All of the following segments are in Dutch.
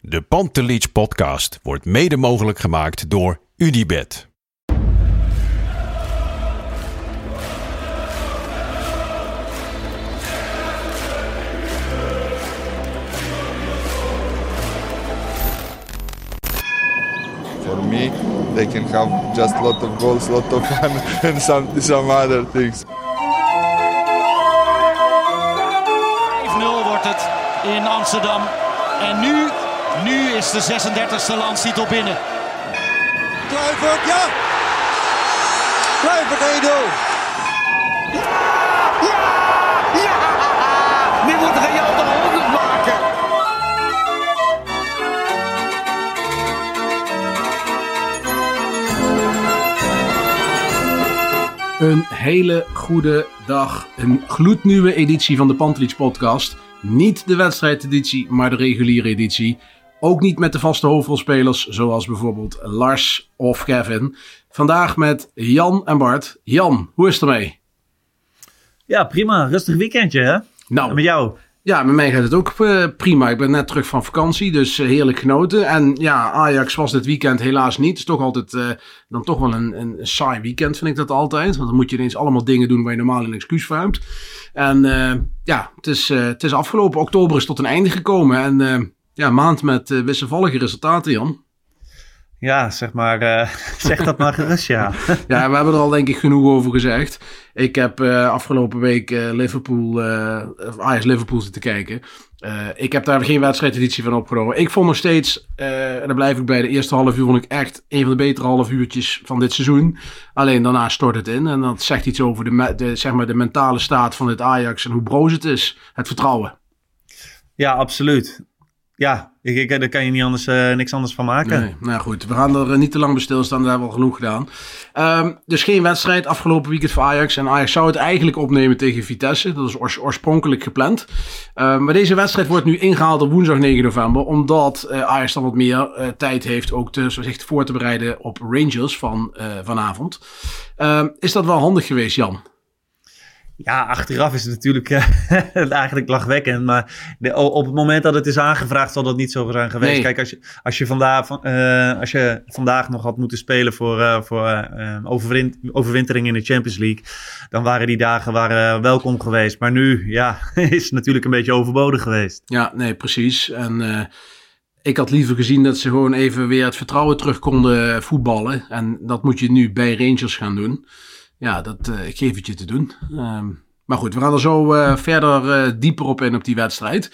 De Pantelich podcast wordt mede mogelijk gemaakt door Unibed. For me, they can have just lot of goals, lot of fun, and some some other things. 5-0 wordt het in Amsterdam. En nu, nu is de 36e landstitel binnen. Kluivert, ja! Kluivert 1-0. Nu moet Real de 100 maken. Een hele goede dag. Een gloednieuwe editie van de Pantelich podcast. Niet de wedstrijdeditie, maar de reguliere editie. Ook niet met de vaste hoofdrolspelers, zoals bijvoorbeeld Lars of Kevin. Vandaag met Jan en Bart. Jan, hoe is het ermee? Ja, prima. Rustig weekendje, hè? Nou, En met jou? Ja, met mij gaat het ook eh, prima. Ik ben net terug van vakantie, dus eh, heerlijk genoten. En ja, Ajax was dit weekend helaas niet. Het is toch altijd eh, dan toch wel een, een saai weekend, vind ik dat altijd. Want dan moet je ineens allemaal dingen doen waar je normaal een excuus voor hebt. En ja, het is, het is afgelopen. Oktober is tot een einde gekomen. En ja, maand met eh, wisselvallige resultaten, Jan. Ja, zeg maar, eh, zeg dat maar gerust, ja. Ja, we hebben er al denk ik genoeg over gezegd. Ik heb eh, afgelopen week Liverpool, Ajax Liverpool zitten kijken. Ik heb daar geen wedstrijdeditie van opgenomen. Ik vond nog steeds, en daar blijf ik bij, de eerste half uur vond ik echt een van de betere half uurtjes van dit seizoen. Alleen daarna stort het in. En dat zegt iets over de, de, zeg maar de mentale staat van dit Ajax en hoe broos het is. Het vertrouwen. Ja, absoluut. Ja, ik, daar kan je niet anders, eh, niks anders van maken. Nee, nou goed, we gaan er eh, niet te lang bij stilstaan, daar hebben we al genoeg gedaan. Ehm, dus geen wedstrijd afgelopen weekend voor Ajax. En Ajax zou het eigenlijk opnemen tegen Vitesse. Dat is oors- oorspronkelijk gepland. Ehm, maar deze wedstrijd wordt nu ingehaald op woensdag 9 november. Omdat eh, Ajax dan wat meer tijd heeft ook zich voor te bereiden op Rangers van vanavond. Ehm, is dat wel handig geweest, Jan? Ja, achteraf is het natuurlijk eh, eigenlijk lachwekkend. Maar de, op het moment dat het is aangevraagd, zal dat niet zo zijn geweest. Nee. Kijk, als je, als, je vandaag, van- eh, als je vandaag nog had moeten spelen voor, eh, voor eh, eh, overwin- overwintering in de Champions League, dan waren die dagen waren welkom geweest. Maar nu, ja, is het natuurlijk een beetje overbodig geweest. Ja, nee, precies. En ik had liever gezien dat ze gewoon even weer het vertrouwen terug konden voetballen. En dat moet je nu bij Rangers gaan doen. Ja, dat, eh, ik geef je te doen. Ehm, maar goed, we gaan er zo eh, verder eh, dieper op in op die wedstrijd.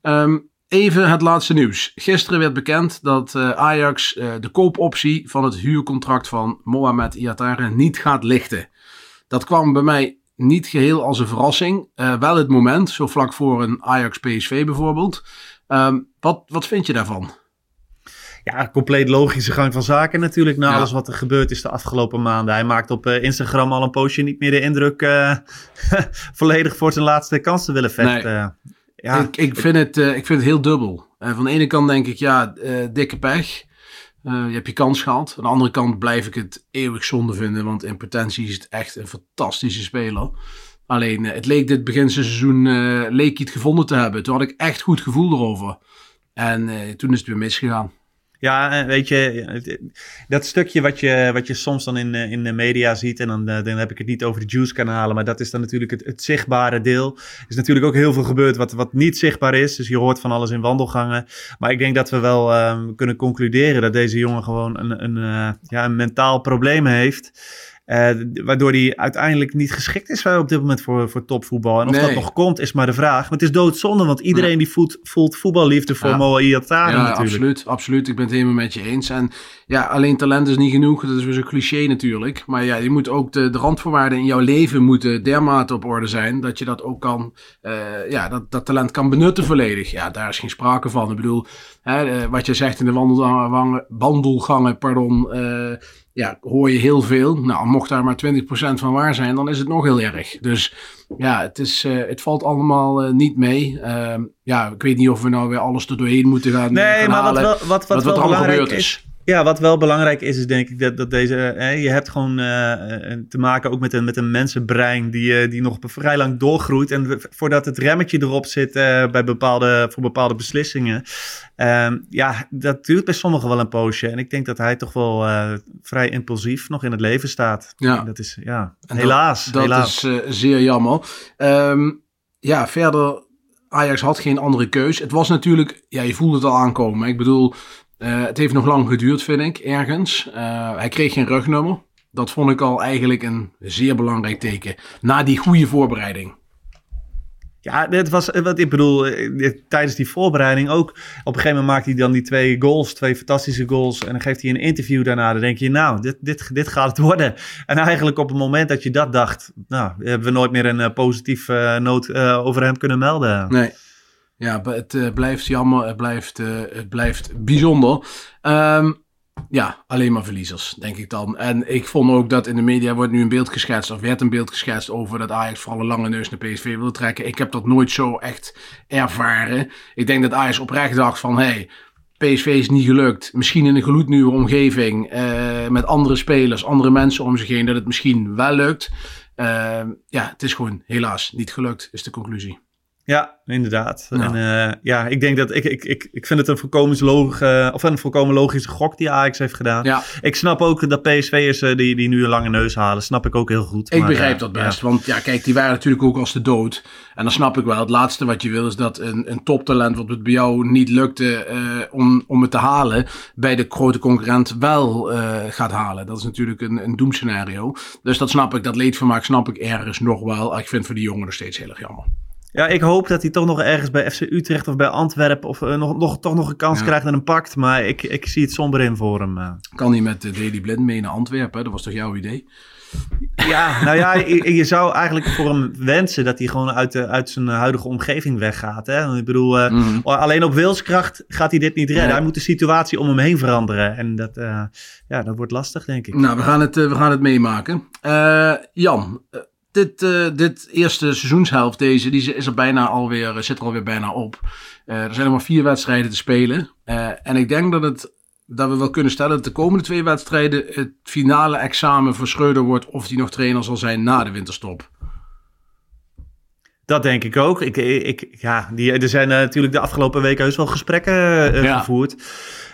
Ehm, even het laatste nieuws. Gisteren werd bekend dat Ajax de koopoptie van het huurcontract van Mohamed Iatare niet gaat lichten. Dat kwam bij mij niet geheel als een verrassing. Wel het moment, zo vlak voor een Ajax-PSV bijvoorbeeld. Ehm, wat, wat vind je daarvan? Ja, compleet logische gang van zaken natuurlijk. Na Ja. alles wat er gebeurd is de afgelopen maanden. Hij maakt op eh, Instagram al een postje niet meer de indruk eh, volledig voor zijn laatste kans te willen vechten. Ja, ik, ik, vind het, eh, ik vind het heel dubbel. Eh, van de ene kant denk ik, ja, dikke pech. Je hebt je kans gehad. Aan de andere kant blijf ik het eeuwig zonde vinden. Want in potentie is het echt een fantastische speler. Alleen, het leek dit beginseizoen eh leek hij het gevonden te hebben. Toen had ik echt goed gevoel erover. En toen is het weer misgegaan. Ja, eh, weet je, dat stukje wat je, wat je soms dan in, eh, in de media ziet, en dan, eh, dan heb ik het niet over de Juice-kanalen, maar dat is dan natuurlijk het, het zichtbare deel. Er is natuurlijk ook heel veel gebeurd wat, wat niet zichtbaar is, dus je hoort van alles in wandelgangen. Maar ik denk dat we wel ehm, kunnen concluderen dat deze jongen gewoon een, een, eh, ja, een mentaal probleem heeft. Uh, waardoor hij uiteindelijk niet geschikt is op dit moment voor, voor topvoetbal. En of dat nog komt, is maar de vraag. Maar het is doodzonde, want iedereen die voelt, voelt voetballiefde voor ja. Moa Iatare ja, natuurlijk. absoluut, absoluut. Ik ben het helemaal met je eens. En ja, alleen talent is niet genoeg. Dat is weer zo'n cliché natuurlijk. Maar ja, je moet ook de, de randvoorwaarden in jouw leven moeten dermate op orde zijn. Dat je dat ook kan, uh, ja, dat, dat talent kan benutten volledig. Ja, daar is geen sprake van. Ik bedoel, hè, wat je zegt in de wandelgangen, wandelgangen pardon, uh, ja, hoor je heel veel. Nou, mocht daar maar 20% van waar zijn, dan is het nog heel erg. Dus ja, het, is, uh, het valt allemaal uh, niet mee. Uh, ja, ik weet niet of we nou weer alles er doorheen moeten gaan. Nee, gaan maar halen. wat, wel, wat, wat, wat, er belangrijk is. Ja, wat wel belangrijk is, is denk ik dat, dat deze. Hè, je hebt gewoon uh, te maken ook met een, met een mensenbrein die, uh, die nog vrij lang doorgroeit. En voordat het remmetje erop zit uh, bij bepaalde, voor bepaalde beslissingen. ja, dat duurt bij sommigen wel een poosje. En ik denk dat hij toch wel vrij impulsief nog in het leven staat. Ja. En dat is, ja, En helaas. Dat, dat helaas. is zeer jammer. Um, ja, verder. Ajax had geen andere keus. Het was natuurlijk, ja, je voelde het al aankomen. Ik bedoel, uh, het heeft nog lang geduurd, vind ik, ergens. Uh, hij kreeg geen rugnummer. Dat vond ik al eigenlijk een zeer belangrijk teken. Na die goede voorbereiding. Ja, het was wat ik bedoel. Tijdens die voorbereiding ook. Op een gegeven moment maakt hij dan die twee goals, twee fantastische goals. En dan geeft hij een interview daarna. Dan denk je, nou, dit, dit, dit gaat het worden. En eigenlijk op het moment dat je dat dacht, nou, hebben we nooit meer een positief uh, noot over hem kunnen melden. Nee. Ja, het uh, blijft jammer. Het blijft, uh, het blijft bijzonder. Um, ja, alleen maar verliezers, denk ik dan. En ik vond ook dat in de media wordt nu een beeld geschetst, of werd een beeld geschetst over dat Ajax vooral een lange neus naar PSV wil trekken. Ik heb dat nooit zo echt ervaren. Ik denk dat Ajax oprecht dacht van, hey, PSV is niet gelukt. Misschien in een gloednieuwe omgeving, uh, met andere spelers, andere mensen om zich heen, dat het misschien wel lukt. Uh, ja, het is gewoon helaas niet gelukt, is de conclusie. Ja, inderdaad. Ja. En uh, ja, ik denk dat ik, ik, ik, ik vind het een volkomen, log, uh, of een volkomen logische gok die Ajax heeft gedaan. Ja. Ik snap ook dat PSV'ers uh, die, die nu een lange neus halen, snap ik ook heel goed. Ik maar, begrijp dat best, ja. want ja, kijk, die waren natuurlijk ook als de dood. En dan snap ik wel, het laatste wat je wil is dat een, een toptalent, wat het bij jou niet lukte om, om het te halen, bij de grote concurrent wel gaat halen. Dat is natuurlijk een, een doemscenario. Dus dat snap ik, dat leedvermaak snap ik ergens nog wel. Ik vind het voor die jongen nog steeds heel erg jammer. Ja, ik hoop dat hij toch nog ergens bij FC Utrecht of bij Antwerpen of uh, nog, nog, toch nog een kans Ja. krijgt en een pakt. Maar ik, ik zie het somber in voor hem. uh. Kan hij met de Daily Blind mee naar Antwerpen? Dat was toch jouw idee? Ja, nou ja, je, je zou eigenlijk voor hem wensen dat hij gewoon uit, de, uit zijn huidige omgeving weggaat. Hè? Ik bedoel, uh, Mhm. alleen op wilskracht gaat hij dit niet redden. Hij moet de situatie om hem heen veranderen. En dat, ja, dat wordt lastig, denk ik. Nou, we gaan het, we gaan het meemaken. Jan, dit, uh, dit eerste seizoenshelft, deze, die is er bijna alweer, zit er alweer bijna op. Uh, er zijn nog maar vier wedstrijden te spelen. En ik denk dat, het, dat we wel kunnen stellen dat de komende twee wedstrijden het finale examen voor Schreuder wordt of hij nog trainer zal zijn na de winterstop. Dat denk ik ook. Ik, ik, ja, die, er zijn uh, natuurlijk de afgelopen weken heus wel gesprekken uh, Ja. gevoerd.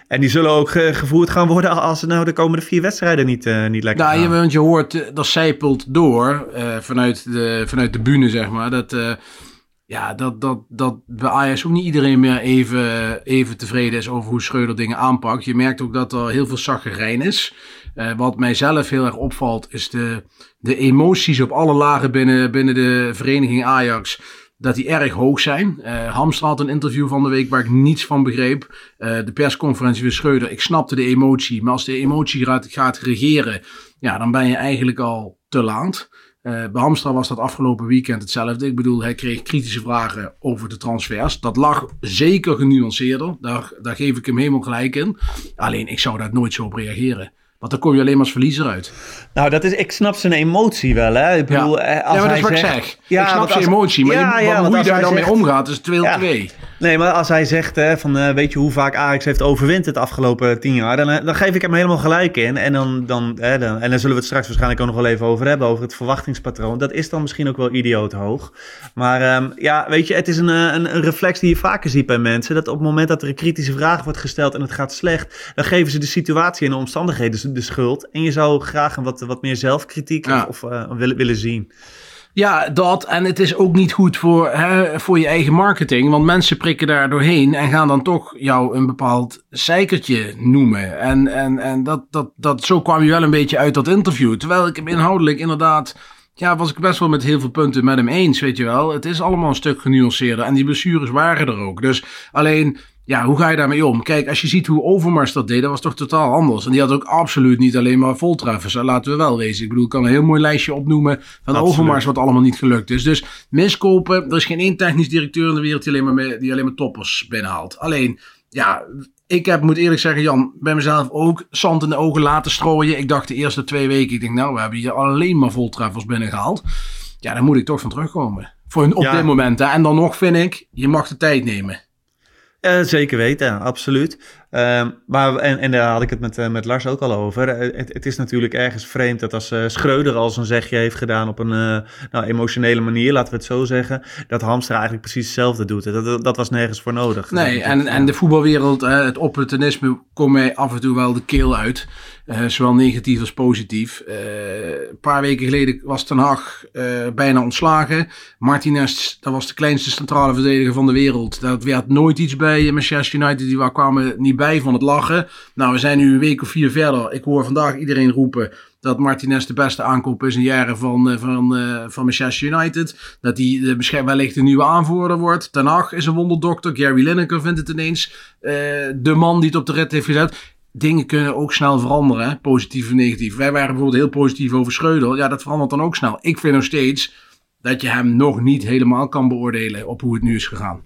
En die zullen ook uh, gevoerd gaan worden als nou de komende vier wedstrijden niet, niet lekker Nou, gaan. je, want je hoort, dat zijpelt door vanuit, de, vanuit de bühne, zeg maar. Dat, ja, dat, dat, dat bij Ajax ook niet iedereen meer even, even tevreden is over hoe Schreuder dingen aanpakt. Je merkt ook dat er heel veel zaggerijn is. Uh, wat mij zelf heel erg opvalt, is de, de emoties op alle lagen binnen, binnen de vereniging Ajax dat die erg hoog zijn. Uh, Hamstra had een interview van de week waar ik niets van begreep. Uh, de persconferentie van Schreuder, ik snapte de emotie. Maar als de emotie gaat, gaat regeren, ja, dan ben je eigenlijk al te laat. Uh, bij Hamstra was dat afgelopen weekend hetzelfde. Ik bedoel, hij kreeg kritische vragen over de transfers. Dat lag zeker genuanceerder. Daar, daar geef ik hem helemaal gelijk in. Alleen, ik zou daar nooit zo op reageren. Want dan kom je alleen maar als verliezer uit. Nou, dat is, ik snap zijn emotie wel. Hè? Ik bedoel, ja. eh, als ja, maar dat is wat zegt, ik zeg. Ja, ik snap zijn als- emotie. Maar Ja, je, ja, hoe je daar dan mee omgaat, is 2 Ja. 2 Nee, maar als hij zegt hè, van eh, weet je hoe vaak Ajax heeft overwint het afgelopen tien jaar, dan, eh, dan geef ik hem helemaal gelijk in. En dan, dan, hè, dan, en dan zullen we het straks waarschijnlijk ook nog wel even over hebben, over het verwachtingspatroon. Dat is dan misschien ook wel idioot hoog. Maar ehm, ja, weet je, het is een, een, een reflex die je vaker ziet bij mensen. Dat op het moment dat er een kritische vraag wordt gesteld en het gaat slecht, dan geven ze de situatie en de omstandigheden de schuld. En je zou graag een wat, wat meer zelfkritiek Ja. of, of, eh, willen, willen zien. Ja, dat. En het is ook niet goed voor, hè, voor je eigen marketing. Want mensen prikken daar doorheen en gaan dan toch jou een bepaald zeikertje noemen. En, en, en dat, dat, dat, zo kwam je wel een beetje uit dat interview. Terwijl ik hem inhoudelijk inderdaad ja, was ik best wel met heel veel punten met hem eens, weet je wel. Het is allemaal een stuk genuanceerder en die blessures waren er ook. Dus alleen, ja, hoe ga je daarmee om? Kijk, als je ziet hoe Overmars dat deed, dat was toch totaal anders. En die had ook absoluut niet alleen maar voltreffers. Laten we wel wezen. Ik bedoel, ik kan een heel mooi lijstje opnoemen van absoluut. Overmars wat allemaal niet gelukt is. Dus miskopen, er is geen één technisch directeur in de wereld die alleen maar, mee, die alleen maar toppers binnenhaalt. Alleen, ja, ik heb, moet eerlijk zeggen, Jan, bij mezelf ook zand in de ogen laten strooien. Ik dacht de eerste twee weken, ik denk nou, we hebben hier alleen maar voltreffers binnengehaald. Ja, daar moet ik toch van terugkomen. Voor een, op ja. dit moment. Hè. En dan nog vind ik, je mag de tijd nemen. Uh, zeker weten, absoluut. Uh, maar, en, en daar had ik het met, uh, met Lars ook al over. Het, het, is natuurlijk ergens vreemd dat als Schreuder al zo'n zegje heeft gedaan op een nou, emotionele manier, laten we het zo zeggen, dat Hamster eigenlijk precies hetzelfde doet. Dat, dat, dat was nergens voor nodig. Nee, en, en de voetbalwereld, het opportunisme komt mij af en toe wel de keel uit. Zowel negatief als positief. een paar weken geleden was Ten Hag bijna ontslagen. Martinez, dat was de kleinste centrale verdediger van de wereld. Dat werd nooit iets bij Manchester United. Die kwamen niet bij van het lachen. Nou, we zijn nu een week of vier verder. Ik hoor vandaag iedereen roepen dat Martinez de beste aankoop is in jaren van, van, van Manchester United. Dat hij uh, wellicht de nieuwe aanvoerder wordt. Ten Hag is een wonderdokter. Gary Lineker vindt het ineens de man die het op de rit heeft gezet. Dingen kunnen ook snel veranderen, hè? positief of negatief. Wij waren bijvoorbeeld heel positief over Schreuder. Ja, dat verandert dan ook snel. Ik vind nog steeds dat je hem nog niet helemaal kan beoordelen op hoe het nu is gegaan.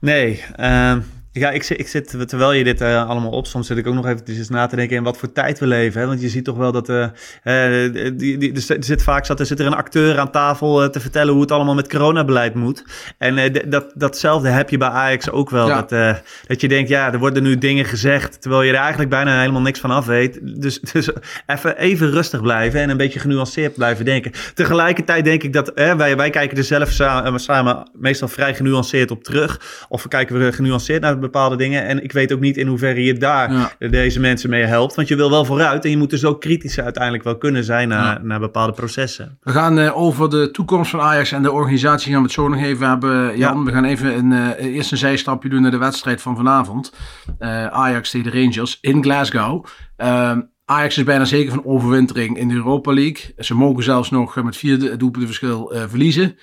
Nee, uh, ja, ik ik zit, terwijl je dit uh, allemaal op, soms zit ik ook nog even na te denken in wat voor tijd we leven. Hè? Want je ziet toch wel dat uh, uh, die, die, er zit vaak zat, er zit er een acteur aan tafel te vertellen hoe het allemaal met coronabeleid moet. En dat, datzelfde heb je bij Ajax ook wel. Ja. Dat, dat je denkt, ja, er worden nu dingen gezegd, terwijl je er eigenlijk bijna helemaal niks van af weet. Dus, dus even, even rustig blijven en een beetje genuanceerd blijven denken. Tegelijkertijd denk ik dat, wij, wij kijken er zelf samen, samen meestal vrij genuanceerd op terug. Of we kijken we genuanceerd naar bepaalde dingen. En ik weet ook niet in hoeverre je daar ja. deze mensen mee helpt. Want je wil wel vooruit en je moet dus ook kritisch uiteindelijk wel kunnen zijn naar, ja. naar bepaalde processen. We gaan uh, over de toekomst van Ajax en de organisatie gaan we het zo nog even hebben. Jan, ja. we gaan even een, uh, eerst een zijstapje doen naar de wedstrijd van vanavond. Uh, Ajax tegen de Rangers in Glasgow. Ehm, Ajax is bijna zeker van overwintering in de Europa League. Ze mogen zelfs nog met vier doelpunten verschil verliezen.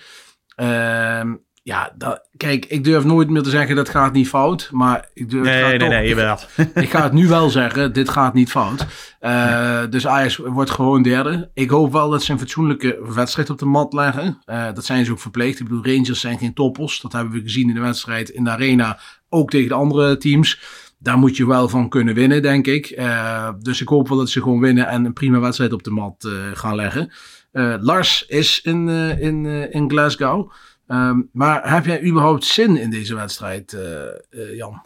Ja, dat, kijk, ik durf nooit meer te zeggen dat gaat niet fout. Maar ik durf nee, nee, toch, nee, jawel. Ik, ik ga het nu wel zeggen, dit gaat niet fout. Uh, dus Ajax wordt gewoon derde. Ik hoop wel dat ze een fatsoenlijke wedstrijd op de mat leggen. Uh, dat zijn ze ook verplicht. Ik bedoel, Rangers zijn geen toppers. Dat hebben we gezien in de wedstrijd in de arena. Ook tegen de andere teams. Daar moet je wel van kunnen winnen, denk ik. Uh, dus ik hoop wel dat ze gewoon winnen en een prima wedstrijd op de mat gaan leggen. Lars is in, in, in Glasgow. Um, maar heb jij überhaupt zin in deze wedstrijd, uh, uh, Jan?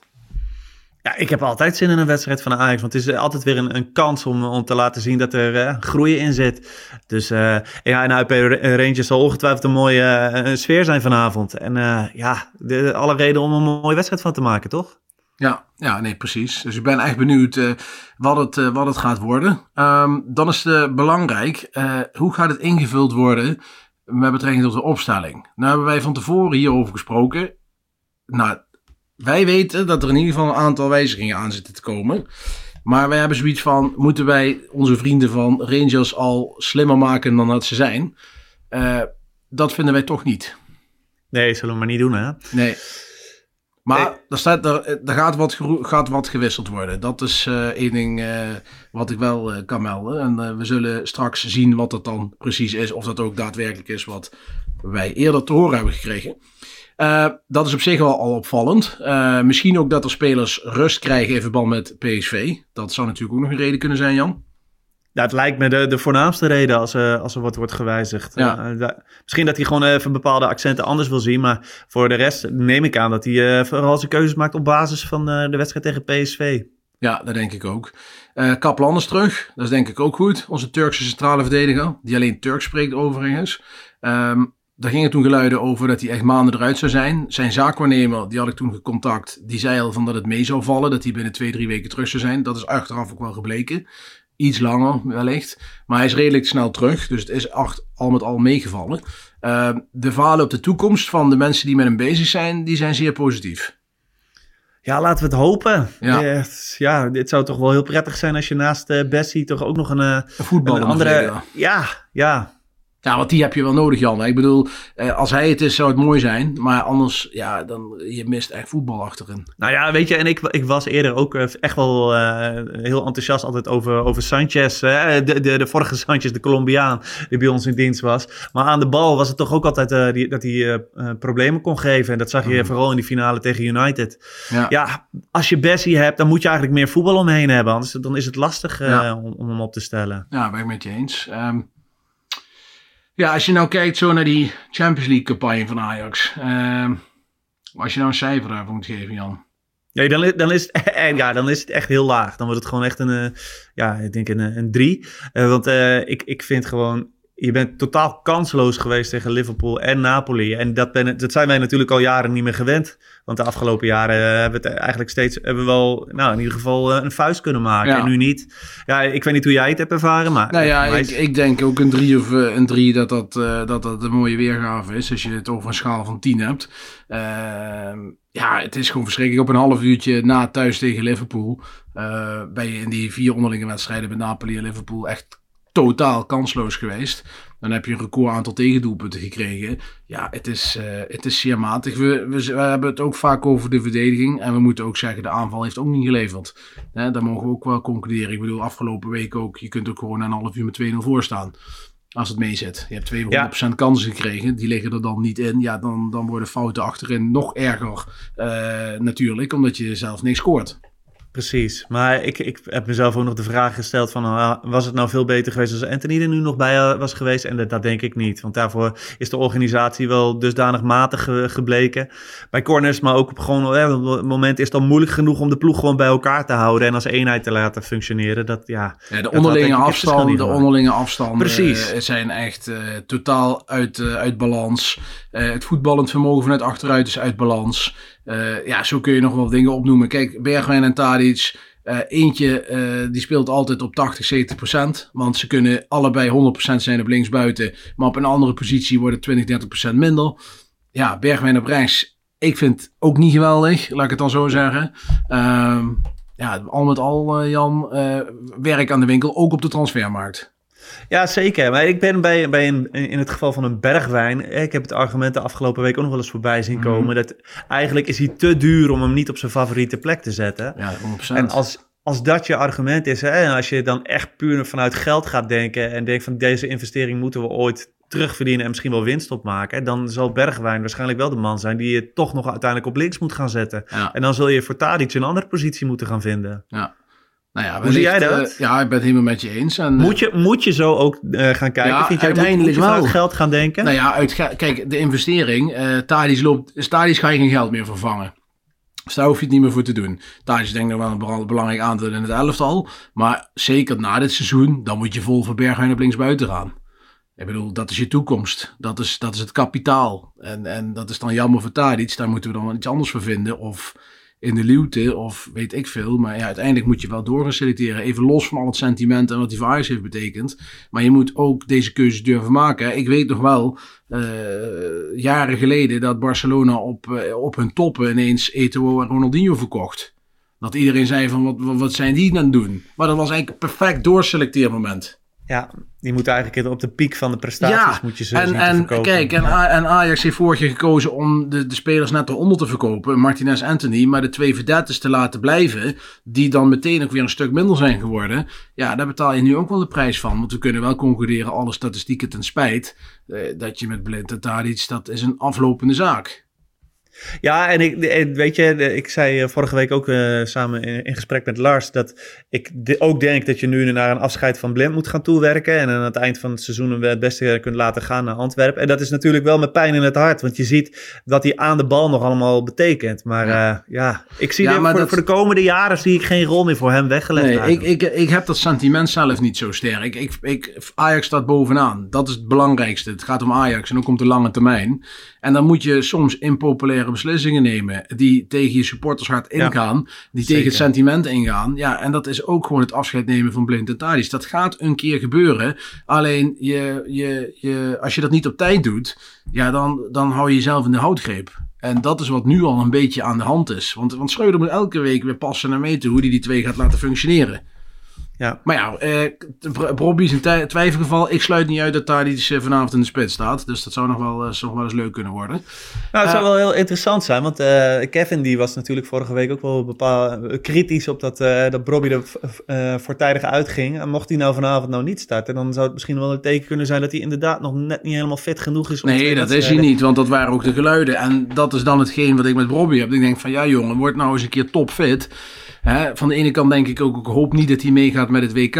Ja, ik heb altijd zin in een wedstrijd van Ajax. Want het is altijd weer een, een kans om, om te laten zien dat er uh, groei in zit. Dus uh, ja, en UP Rangers zal ongetwijfeld een mooie uh, sfeer zijn vanavond. En ja, de, alle reden om een mooie wedstrijd van te maken, toch? Ja, ja, nee, precies. Dus ik ben echt benieuwd wat, het, wat het gaat worden. Um, dan is het belangrijk, hoe gaat het ingevuld worden met betrekking tot de opstelling. Nou hebben wij van tevoren hierover gesproken. Nou, wij weten dat er in ieder geval een aantal wijzigingen aan zitten te komen. Maar wij hebben zoiets van, moeten wij onze vrienden van Rangers al slimmer maken dan dat ze zijn? Uh, dat vinden wij toch niet. Nee, zullen we maar niet doen hè? Nee. Maar nee. er, staat, er, er gaat, wat, gaat wat gewisseld worden. Dat is uh, één ding uh, wat ik wel uh, kan melden. En we zullen straks zien wat dat dan precies is. Of dat ook daadwerkelijk is wat wij eerder te horen hebben gekregen. dat is op zich wel al opvallend. misschien ook dat er spelers rust krijgen in verband met PSV. Dat zou natuurlijk ook nog een reden kunnen zijn, Jan. Het lijkt me de, de voornaamste reden als, uh, als er wat wordt gewijzigd. Ja. Uh, da, misschien dat hij gewoon even bepaalde accenten anders wil zien. Maar voor de rest neem ik aan dat hij uh, vooral zijn keuzes maakt op basis van de wedstrijd tegen PSV. Ja, dat denk ik ook. Kaplan is terug. Dat is denk ik ook goed. Onze Turkse centrale verdediger. Die alleen Turks spreekt overigens. Um, daar gingen toen geluiden over dat hij echt maanden eruit zou zijn. Zijn zaakwaarnemer, die had ik toen gecontact. Die zei al van dat het mee zou vallen. Dat hij binnen twee, drie weken terug zou zijn. Dat is achteraf ook wel gebleken. Iets langer wellicht. Maar hij is redelijk snel terug. Dus het is acht, al met al meegevallen. Uh, de verhalen op de toekomst van de mensen die met hem bezig zijn, die zijn zeer positief. Ja, laten we het hopen. Ja. Ja, ja dit zou toch wel heel prettig zijn als je naast uh, Bessie toch ook nog een, uh, een een andere. Ja, ja. Ja, want die heb je wel nodig, Jan. Ik bedoel, eh, als hij het is, zou het mooi zijn. Maar anders, ja, dan je mist echt voetbal achterin. Nou ja, weet je, en ik, ik was eerder ook eh, echt wel uh, heel enthousiast altijd over, over Sanchez. Hè? De, de, de vorige Sanchez, de Colombiaan, die bij ons in dienst was. Maar aan de bal was het toch ook altijd uh, die, dat hij problemen kon geven. En dat zag je mm. vooral in die finale tegen United. Ja. ja. als je Bessie hebt, dan moet je eigenlijk meer voetbal omheen hebben. Anders dan is het lastig ja. om, om, hem op te stellen. Ja, ben ik met je eens. Um, ja, als je nou kijkt zo naar die Champions League campagne van Ajax. Uh, als je nou een cijfer daarvoor moet geven, Jan. Nee, dan, dan, is het, ja, dan is het echt heel laag. Dan wordt het gewoon echt een, uh, ja, ik denk een, een drie. Uh, want ik, ik vind gewoon, je bent totaal kansloos geweest tegen Liverpool en Napoli. En dat, ben, dat zijn wij natuurlijk al jaren niet meer gewend. Want de afgelopen jaren hebben we het eigenlijk steeds hebben we wel, nou, in ieder geval een vuist kunnen maken. Ja. En nu niet. Ja, ik weet niet hoe jij het hebt ervaren, maar. Nou ja, ik, ik, denk ook een drie of een drie dat dat, uh, dat dat een mooie weergave is. Als je het over een schaal van 10 hebt. Uh, ja, het is gewoon verschrikkelijk. Op een half uurtje na thuis tegen Liverpool. Ben je in die vier onderlinge wedstrijden met Napoli en Liverpool echt totaal kansloos geweest. Dan heb je een record aantal tegendoelpunten gekregen. Ja, het is, uh, het is zeer matig. We, we, we, hebben het ook vaak over de verdediging. En we moeten ook zeggen, de aanval heeft ook niet geleverd. Daar mogen we ook wel concluderen. Ik bedoel, afgelopen week ook. Je kunt ook gewoon een half uur met 2-0 voor staan. Als het meezet. Je hebt 200% ja. kansen gekregen. Die liggen er dan niet in. Ja, dan, dan worden fouten achterin nog erger. Uh, natuurlijk, omdat je zelf niks scoort. Precies, maar ik, ik heb mezelf ook nog de vraag gesteld van uh, was het nou veel beter geweest als Anthony er nu nog bij uh, was geweest? En dat, dat, denk ik niet, want daarvoor is de organisatie wel dusdanig matig ge gebleken. Bij corners, maar ook op gewoon op het moment is het dan moeilijk genoeg om de ploeg gewoon bij elkaar te houden en als eenheid te laten functioneren. Dat, ja, ja de onderlinge afstanden, de onderlinge afstanden Precies. zijn echt totaal uit, uit balans. het voetballend vermogen vanuit achteruit is uit balans. Uh, ja, zo kun je nog wel dingen opnoemen. Kijk, Bergwijn en Tadic. Uh, eentje uh, die speelt altijd op 80, 70 procent. Want ze kunnen allebei 100 procent zijn op linksbuiten. Maar op een andere positie wordt het 20, 30 procent minder. Ja, Bergwijn op rechts. Ik vind het ook niet geweldig, laat ik het dan zo zeggen. Uh, ja, al met al, Jan, werk aan de winkel, ook op de transfermarkt. Ja, zeker. Maar ik ben bij, bij een, in het geval van een bergwijn. Ik heb het argument de afgelopen week ook nog wel eens voorbij zien komen. Mm. Dat eigenlijk is hij te duur om hem niet op zijn favoriete plek te zetten. Ja, 100%. En als, als dat je argument is, hè, en als je dan echt puur vanuit geld gaat denken. en denkt van deze investering moeten we ooit terugverdienen en misschien wel winst opmaken. dan zal Bergwijn waarschijnlijk wel de man zijn die je toch nog uiteindelijk op links moet gaan zetten. Ja. En dan zul je voor Tadic een andere positie moeten gaan vinden. Ja. Nou ja, Hoe zie jij dat? Uh, ja, ik ben het helemaal met je eens. En, moet, je, moet je zo ook uh, gaan kijken? Ja, Vind jij, uiteindelijk moet, moet je wel. geld gaan denken? Nou ja, uit, kijk, de investering. Uh, loopt, ga je geen geld meer vervangen. Dus daar hoef je het niet meer voor te doen. Tadic denk ik wel een belangrijk aandeel in het elftal. Maar zeker na dit seizoen, dan moet je vol voor Bergwijn op linksbuiten gaan. Ik bedoel, dat is je toekomst. Dat is, dat is het kapitaal. En, en dat is dan jammer voor Tadic. Daar moeten we dan iets anders voor vinden. Of in de luwte of weet ik veel. Maar ja, uiteindelijk moet je wel door selecteren. Even los van al het sentiment en wat die Ajax heeft betekend. Maar je moet ook deze keuze durven maken. Ik weet nog wel, uh, jaren geleden, dat Barcelona op, uh, op hun toppen ineens Eto'o en Ronaldinho verkocht. Dat iedereen zei van, wat, wat zijn die het doen? Maar dat was eigenlijk een perfect doorselecteermoment. Ja, die moet eigenlijk op de piek van de prestaties ja, moet je ze en, verkopen. Kijk, en, ja. en Ajax heeft vorig jaar gekozen om de, de spelers net eronder te verkopen. Martinez Anthony, maar de twee vedettes te laten blijven. Die dan meteen ook weer een stuk minder zijn geworden. Ja, daar betaal je nu ook wel de prijs van. Want we kunnen wel concluderen, alle statistieken ten spijt. Eh, dat je met Blind en Tadic, dat is een aflopende zaak. Ja, en ik, weet je, ik zei vorige week ook uh, samen in, in, gesprek met Lars dat ik de, ook denk dat je nu naar een afscheid van Blind moet gaan toewerken. En aan het eind van het seizoen het beste kunt laten gaan naar Antwerpen. En dat is natuurlijk wel met pijn in het hart, want je ziet wat hij aan de bal nog allemaal betekent. Maar ja, uh, ja ik zie ja, voor, dat... voor, de komende jaren zie ik geen rol meer voor hem weggelegd. Nee, ik, ik, ik heb dat sentiment zelf niet zo sterk. Ik, ik, Ajax staat bovenaan. Dat is het belangrijkste. Het gaat om Ajax en ook om de lange termijn. En dan moet je soms impopulaire beslissingen nemen. Die tegen je supportershart ingaan. die tegen het sentiment ingaan. Ja, en dat is ook gewoon het afscheid nemen van Blind en. Dat gaat een keer gebeuren. Alleen je, je, je, als je dat niet op tijd doet, ja, dan, dan hou je jezelf in de houtgreep. En dat is wat nu al een beetje aan de hand is. Want, want Schreuder moet elke week weer passen naar meten hoe hij die twee gaat laten functioneren. Ja. Maar ja, eh, is een twijfelgeval. Ik sluit niet uit dat daar iets eh, vanavond in de spits staat. Dus dat zou nog wel, uh, nog wel eens leuk kunnen worden. Nou, het zou wel heel interessant zijn. Want uh, Kevin die was natuurlijk vorige week ook wel bepaald kritisch op dat, dat Robbie er voortijdig uitging. En mocht hij nou vanavond nou niet starten, dan zou het misschien wel een teken kunnen zijn dat hij inderdaad nog net niet helemaal fit genoeg is. Om nee, dat is hij niet, want dat waren ook de geluiden. En dat is dan hetgeen wat ik met Robbie heb. Ik denk van ja jongen, word nou eens een keer topfit. Hè, van de ene kant denk ik ook, ik hoop niet dat hij meegaat met het WK.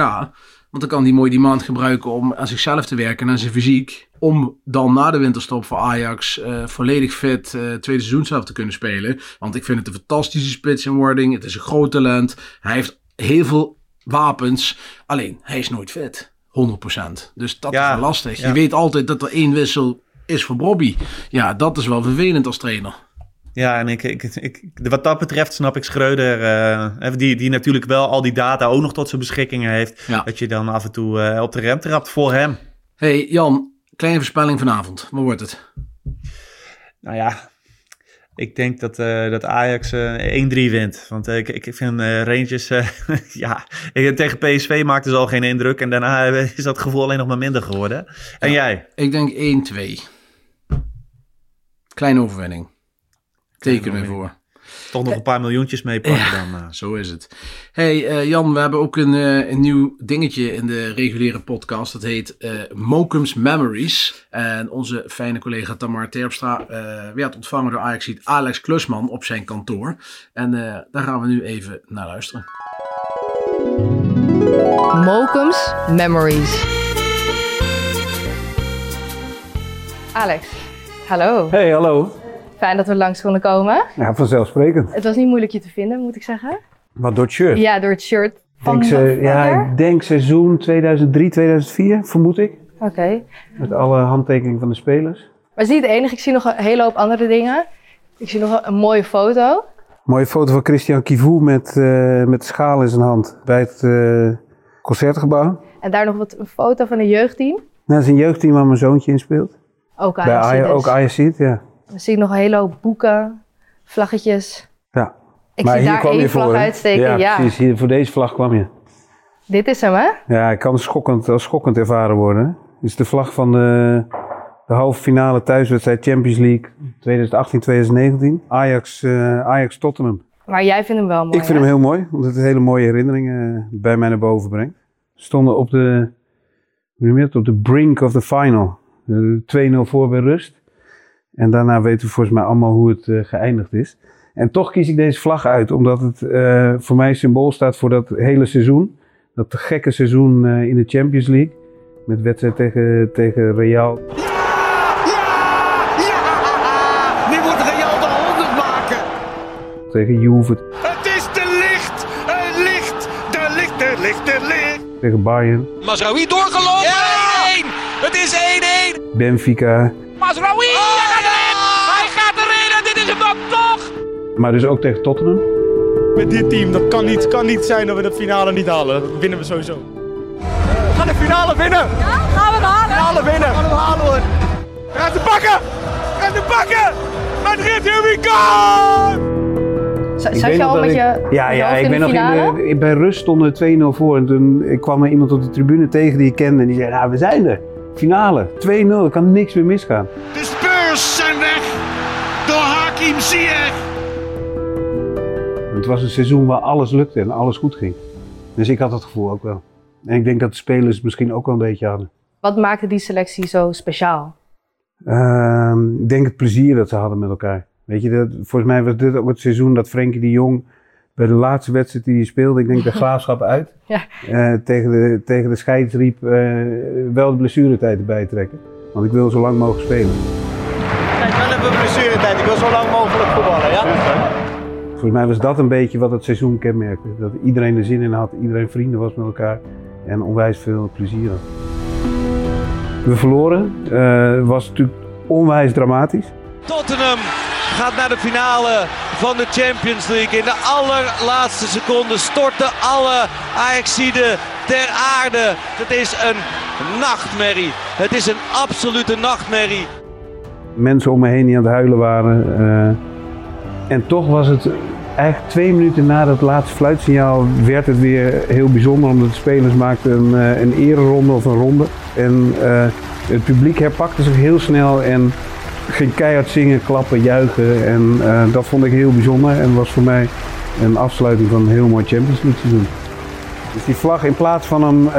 Want dan kan hij mooi die maand gebruiken om aan zichzelf te werken en aan zijn fysiek. Om dan na de winterstop voor Ajax uh, volledig fit uh, tweede seizoen zelf te kunnen spelen. Want ik vind het een fantastische spits in wording. Het is een groot talent. Hij heeft heel veel wapens. Alleen, hij is nooit fit. 100%. Dus dat is wel lastig. Je weet altijd dat er één wissel is voor Bobby. Ja, dat is wel vervelend als trainer. Ja, en ik, ik, ik, wat dat betreft snap ik Schreuder, uh, die, die natuurlijk wel al die data ook nog tot zijn beschikking heeft. Dat je dan af en toe uh, op de rem trapt voor hem. hey Jan, kleine voorspelling vanavond. Wat wordt het? Nou ja, ik denk dat, uh, dat Ajax 1-3 wint. Want ik, ik vind Rangers, ja, tegen PSV maakte ze al geen indruk. En daarna is dat gevoel alleen nog maar minder geworden. En jij? Ik denk 1-2. Kleine overwinning. Teken we voor. Toch nog een paar miljoentjes meepakken ja, dan. Uh. Zo is het. Hey uh, Jan, we hebben ook een, uh, een nieuw dingetje in de reguliere podcast. Dat heet Mokums Memories. En onze fijne collega Tamar Terpstra werd ontvangen door ajax Alex Klusman op zijn kantoor. En daar gaan we nu even naar luisteren. Mokums Memories. Alex, hallo. Hey, hallo. Fijn dat we langs konden komen. Ja, vanzelfsprekend. Het was niet moeilijk je te vinden, moet ik zeggen. Wat door het shirt? Ja, door het shirt. Van denk ze, ja, ik denk seizoen 2003, 2004, vermoed ik. Oké. Met alle handtekeningen van de spelers. Maar het is niet het enige. Ik zie nog een hele hoop andere dingen. Ik zie nog een mooie foto. Mooie foto van Christian Kivu met, uh, met de schaal in zijn hand bij het uh, concertgebouw. En daar nog wat, een foto van een jeugdteam. Nou, dat is een jeugdteam waar mijn zoontje in speelt. Ook Ajax. Bij Ook Ajax, ja. Dan zie ik nog een hele hoop boeken, vlaggetjes. Ja. Ik zie daar één vlag uitsteken. Ja, ja, precies. Hier, voor deze vlag kwam je. Dit is hem, hè? Ja, het kan schokkend, als schokkend ervaren worden. Dit is de vlag van de, de halve finale thuiswedstrijd Champions League 2018-2019. Ajax, uh, Ajax Tottenham. Maar jij vindt hem wel mooi, Ik vind hem heel mooi, omdat het hele mooie herinneringen eh, bij mij naar boven brengt. We stonden op de, op de brink of the final. 2-0 voor bij rust. En daarna weten we volgens mij allemaal hoe het uh, geëindigd is. En toch kies ik deze vlag uit, omdat het uh, voor mij symbool staat voor dat hele seizoen. Dat gekke seizoen uh, in de Champions League. Met wedstrijd tegen, tegen Real. Ja! Ja! Ja! Nu moet Real de 100 maken! Tegen Juve. Het is te licht! Het licht! De licht, de licht, de licht! Tegen Bayern. Mazraoui doorgelopen! Ja! 1-1! Het is 1-1! Benfica. Maar dus ook tegen Tottenham. Met dit team, dat kan niet, kan niet zijn dat we de finale niet halen. Dat winnen we sowieso. We gaan de finale winnen! Ja, gaan we hem halen? Finale winnen! Gaan we hem halen hoor! We gaan te pakken! We gaan te pakken! Madrid, here we go! Zat je al met je Ja, ja ik ben nog in de, bij rust stonden 2-0 voor. En toen ik kwam er iemand op de tribune tegen die ik kende. En die zei, nou we zijn er. Finale, 2-0, er kan niks meer misgaan. De Spurs zijn weg door Hakim Ziyech. Het was een seizoen waar alles lukte en alles goed ging. Dus ik had dat gevoel ook wel. En ik denk dat de spelers het misschien ook wel een beetje hadden. Wat maakte die selectie zo speciaal? Uh, ik denk het plezier dat ze hadden met elkaar. Weet je, dat, volgens mij was dit ook het seizoen dat Frenkie de Jong bij de laatste wedstrijd die hij speelde, ik denk de graafschap uit, ja. uh, tegen, de, tegen de scheidsriep uh, wel de blessuretijd erbij trekken. Want ik wil zo lang mogelijk spelen. Kijk, wel even blessuretijd. Ik wil zo lang mogelijk voetballen, ja? Volgens mij was dat een beetje wat het seizoen kenmerkte. Dat iedereen er zin in had, iedereen vrienden was met elkaar en onwijs veel plezier had. We verloren. Uh, was natuurlijk onwijs dramatisch. Tottenham gaat naar de finale van de Champions League. In de allerlaatste seconde storten alle Ajaxiden ter aarde. Het is een nachtmerrie. Het is een absolute nachtmerrie. Mensen om me heen die aan het huilen waren. Uh, en toch was het eigenlijk twee minuten na dat laatste fluitsignaal werd het weer heel bijzonder. Omdat de spelers maakten een, uh, een ereronde of een ronde. En uh, het publiek herpakte zich heel snel en ging keihard zingen, klappen, juichen. En uh, dat vond ik heel bijzonder en was voor mij een afsluiting van een heel mooi Champions League seizoen. Dus die vlag, in plaats van hem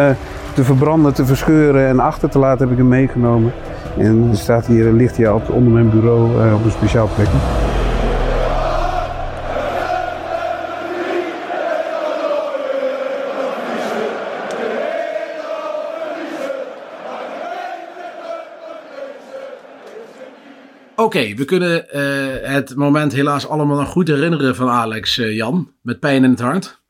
te verbranden, te verscheuren en achter te laten, heb ik hem meegenomen. En staat hier, ligt hier op, onder mijn bureau op een speciaal plekje. Oké, we kunnen uh, het moment helaas allemaal nog goed herinneren van Alex uh, Jan, met pijn in het hart.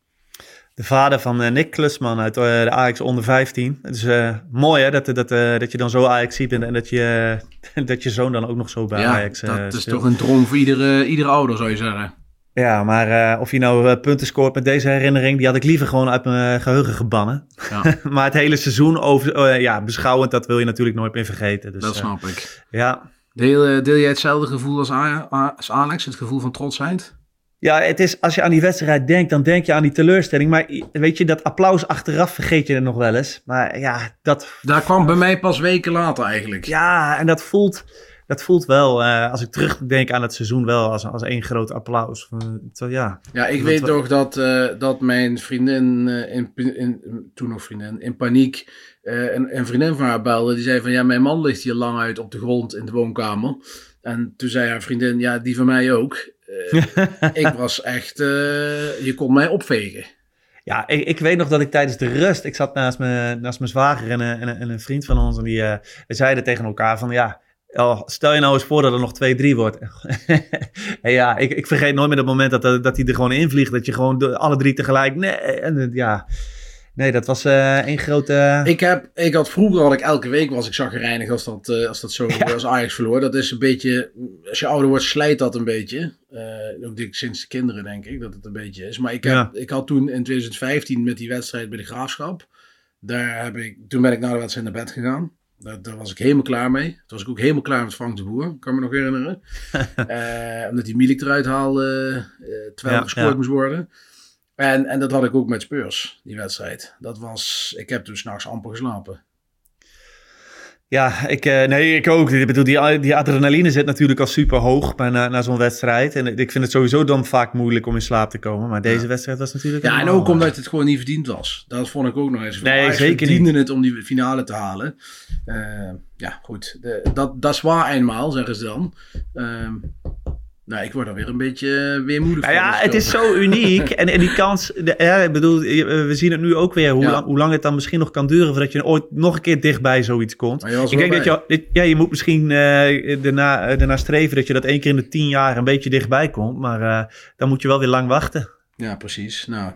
De vader van uh, Nick Klusman uit de Ajax onder 15. Het is mooi hè, dat, dat, dat je dan zo Ajax ziet en, en dat, je, dat je zoon dan ook nog zo bij ja, Ajax dat is toch een droom voor iedere, iedere ouder zou je zeggen. Ja, maar of je nou punten scoort met deze herinnering, die had ik liever gewoon uit mijn geheugen gebannen. Ja. maar het hele seizoen over, ja, beschouwend, dat wil je natuurlijk nooit meer vergeten. Dus, dat snap ik. Ja, Deel, deel jij hetzelfde gevoel als, als Alex, het gevoel van trotsheid? Ja, het is, als je aan die wedstrijd denkt, dan denk je aan die teleurstelling. Maar weet je, dat applaus achteraf vergeet je er nog wel eens. Maar ja, dat... Daar kwam bij mij pas weken later eigenlijk. Ja, en dat voelt, dat voelt wel, uh, als ik terugdenk aan het seizoen, wel als, als één groot applaus. Uh, ja, ja, ik weet nog dat, uh, dat mijn vriendin, in, in, toen nog vriendin, in paniek uh, een, een, vriendin van haar belde. Die zei van ja, mijn man ligt hier lang uit op de grond in de woonkamer. En toen zei haar vriendin, ja, die van mij ook. Uh, ik was echt, uh, je kon mij opvegen. Ja, ik, ik, weet nog dat ik tijdens de rust, ik zat naast, me, naast mijn zwager en, en, en een vriend van ons. En die zeiden tegen elkaar van ja, Oh, stel je nou eens voor dat er nog 2-3 wordt. en ja, ik, ik vergeet nooit meer dat moment dat, dat hij er gewoon invliegt. Dat je gewoon alle drie tegelijk. Nee, en ja. Nee, dat was uh, één grote... Ik, heb, ik had vroeger had ik elke week was ik zagrijnig als dat, uh, als dat zo ja. als Ajax verloor. Dat is een beetje, als je ouder wordt slijt dat een beetje. Uh, ook dik, sinds de kinderen denk ik dat het een beetje is. Maar ik, heb, ja. ik had toen in 2015 met die wedstrijd bij de Graafschap. Daar heb ik, toen ben ik na de wedstrijd naar bed gegaan. Daar, daar, was ik helemaal klaar mee. Toen was ik ook helemaal klaar met Frank de Boer, kan me nog herinneren. omdat die Milik eruit haalde, terwijl ja, gescoord moest worden. En, en dat had ik ook met Spurs, die wedstrijd. Dat was, ik heb toen s'nachts amper geslapen. Ja, ik, uh, nee, ik ook. Ik bedoel, die, die adrenaline zit natuurlijk al super hoog na, na zo'n wedstrijd. En ik vind het sowieso dan vaak moeilijk om in slaap te komen. Maar deze ja. wedstrijd was natuurlijk... Ja, en ook omdat het gewoon niet verdiend was. Dat vond ik ook nog eens. Nee, Ajax zeker verdiende het om die finale te halen. Uh, ja, goed. De, dat, dat is waar eenmaal, zeggen ze dan. Uh, nou, ik word er weer een beetje uh, weermoedig nou ja, het is zo uniek. en, en die kans, de, ja, ik bedoel, we zien het nu ook weer, hoe, ja. lang, hoe lang het dan misschien nog kan duren voordat je ooit nog een keer dichtbij zoiets komt. Ik denk dat je, ja, je moet misschien uh, erna, erna streven dat je dat één keer in de tien jaar een beetje dichtbij komt. Maar uh, dan moet je wel weer lang wachten. Ja, precies. Nou,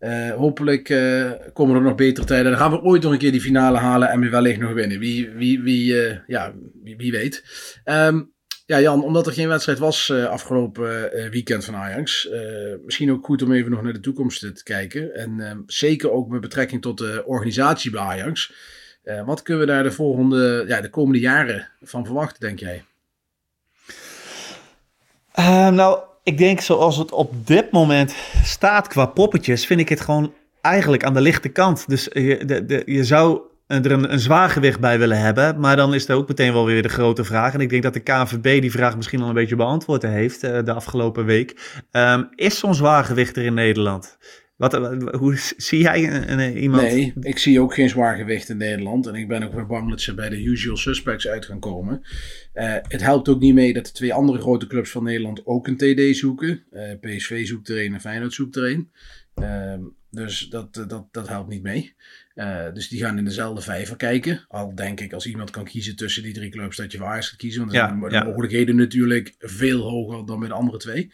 uh, hopelijk uh, komen er nog betere tijden. Dan gaan we ooit nog een keer die finale halen en we wellicht nog winnen. Wie, wie, wie, uh, ja, wie, wie weet. Um, ja, Jan, omdat er geen wedstrijd was uh, afgelopen uh, weekend van Ajax. Uh, misschien ook goed om even nog naar de toekomst te kijken. En ehm, zeker ook met betrekking tot de organisatie bij Ajax. wat kunnen we daar de volgende, ja, de komende jaren van verwachten, denk jij? nou, ik denk zoals het op dit moment staat qua poppetjes, vind ik het gewoon eigenlijk aan de lichte kant. Dus je, de, de, je zou er een, een zwaargewicht bij willen hebben. Maar dan is er ook meteen wel weer de grote vraag. En ik denk dat de KNVB die vraag misschien al een beetje beantwoord heeft uh, de afgelopen week. Um, is zo'n zwaargewicht er in Nederland? Wat, hoe zie jij een, een, iemand? Nee, ik zie ook geen zwaargewicht in Nederland. En ik ben ook weer bang dat ze bij de usual suspects uit gaan komen. Het helpt ook niet mee dat de twee andere grote clubs van Nederland ook een TD zoeken. PSV zoekt er een en Feyenoord zoekt er een. Uh, dus dat, dat, dat helpt niet mee. Uh, dus die gaan in dezelfde vijver kijken. Al denk ik, als iemand kan kiezen tussen die drie clubs, dat je voor Ajax gaat kiezen. Want zijn de mogelijkheden natuurlijk veel hoger dan bij de andere twee.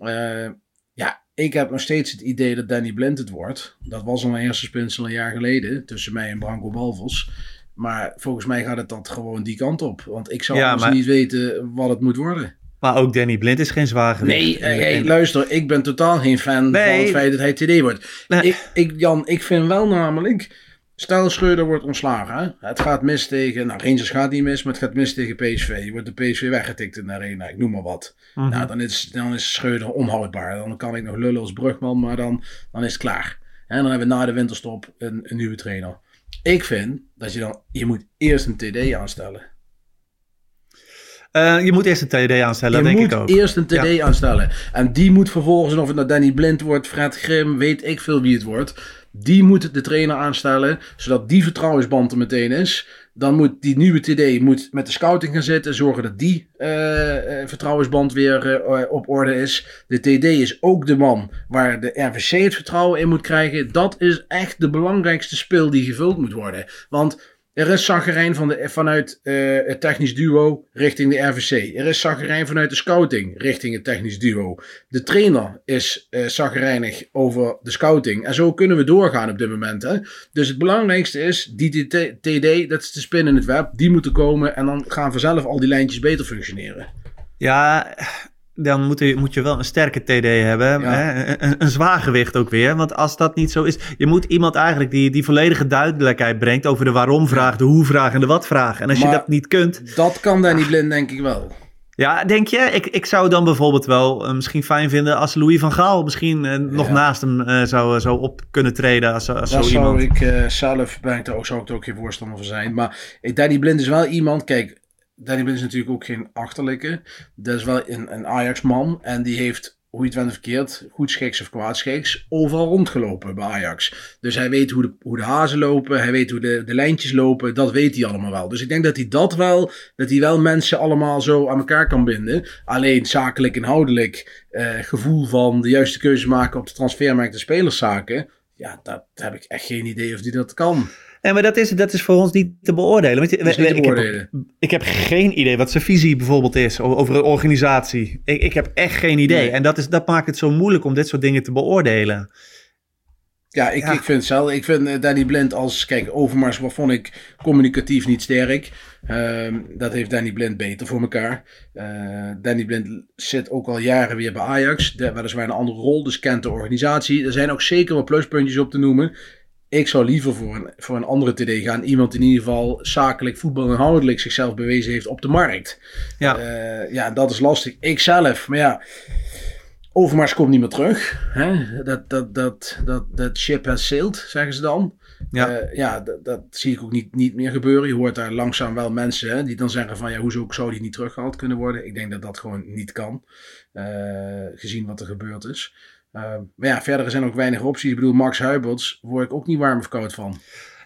Uh, ja, ik heb nog steeds het idee dat Danny Blind het wordt. Dat was al een eerste spinsel een jaar geleden tussen mij en Branko Balvos. Maar volgens mij gaat het dat gewoon die kant op. Want ik zou ja, maar... niet weten wat het moet worden. Maar ook Danny Blind is geen zwaar Nee, hey, luister, ik ben totaal geen fan Nee. van het feit dat hij TD wordt. Ik, ik, Jan, ik vind wel namelijk, stel Schreuder wordt ontslagen, hè? het gaat mis tegen, nou Rangers gaat niet mis, maar het gaat mis tegen PSV. Wordt de PSV weggetikt in de arena, ik noem maar wat. Mhm. Nou, dan is, dan is Schreuder onhoudbaar. Dan kan ik nog lullen als Brugman, maar dan, dan is het klaar. En dan hebben we na de winterstop een, een nieuwe trainer. Ik vind dat je dan, je moet eerst een TD aanstellen. Eh, je moet eerst een TD aanstellen, je denk moet ik ook. eerst een TD Ja. aanstellen. En die moet vervolgens, of het nou Danny Blind wordt, Fred Grim, weet ik veel wie het wordt. Die moet de trainer aanstellen, zodat die vertrouwensband er meteen is. Dan moet die nieuwe TD moet met de scouting gaan zitten, zorgen dat die eh, eh, vertrouwensband weer op orde is. De TD is ook de man waar de RVC het vertrouwen in moet krijgen. Dat is echt de belangrijkste speel die gevuld moet worden. Want er is zaggerijn van de, vanuit eh, het technisch duo richting de RVC. Er is zaggerijn vanuit de scouting richting het technisch duo. De trainer is zaggerijnig over de scouting. En zo kunnen we doorgaan op dit moment. Hè? Dus het belangrijkste is, die TD, dat is de spin in het web, die moeten komen. En dan gaan vanzelf al die lijntjes beter functioneren. Ja, dan moet je, moet je wel een sterke TD hebben. Hè? Een, een zwaargewicht ook weer. Want als dat niet zo is... Je moet iemand eigenlijk die, die volledige duidelijkheid brengt... over de waarom-vraag, de hoe-vraag en de wat-vraag. En als je dat niet kunt... Dat kan Danny Blind denk ik wel. Ja, denk je? Ik, ik zou dan bijvoorbeeld wel eh, misschien fijn vinden... als Louis van Gaal misschien eh, nog naast hem eh, zou, zou op kunnen treden... als, als Daar zo zou iemand. ik eh, zelf, ben ik daar ook, zou ik er ook geen voorstander van zijn. Maar Danny Blind is wel iemand, kijk, Danny Blind is natuurlijk ook geen achterlijke. Dat is wel een, een Ajax-man en die heeft, hoe je het went verkeerd, goed schiks of kwaad schiks, overal rondgelopen bij Ajax. Dus hij weet hoe de, hoe de hazen lopen, hij weet hoe de, de lijntjes lopen, dat weet hij allemaal wel. Dus ik denk dat hij dat wel, dat hij wel mensen allemaal zo aan elkaar kan binden. Alleen zakelijk, inhoudelijk, eh, gevoel van de juiste keuze maken op de transfermarkt en spelerszaken. Ja, dat heb ik echt geen idee of die dat kan. Nee, maar dat is, dat is voor ons niet te beoordelen. Want, ik. Heb, ik heb geen idee wat zijn visie bijvoorbeeld is over een organisatie. Ik, ik heb echt geen idee. Nee. En dat, is, dat maakt het zo moeilijk om dit soort dingen te beoordelen. Ja, ik, ik vind zelf. Ik vind eh, Danny Blind als. Kijk, Overmars wat vond ik communicatief niet sterk. Ehm, dat heeft Danny Blind beter voor elkaar. Eh, Danny Blind zit ook al jaren weer bij Ajax. De, weliswaar een andere rol, dus kent de organisatie. Er zijn ook zeker wat pluspuntjes op te noemen. Ik zou liever voor een, voor een andere TD gaan. Iemand die in ieder geval zakelijk, voetbal inhoudelijk zichzelf bewezen heeft op de markt. Ja, Eh, ja dat is lastig. Ik zelf, maar ja. Overmars komt niet meer terug. Hè? Dat, dat, dat, dat, dat ship has sailed, zeggen ze dan. Ja. Eh, ja, dat, dat zie ik ook niet, niet meer gebeuren. Je hoort daar langzaam wel mensen hè, die dan zeggen van... ja, hoezo zou die niet teruggehaald kunnen worden? Ik denk dat dat gewoon niet kan. eh, gezien wat er gebeurd is. Eh, maar ja, verder zijn er ook weinig opties. Ik bedoel, Max Huiberts word ik ook niet warm of koud van.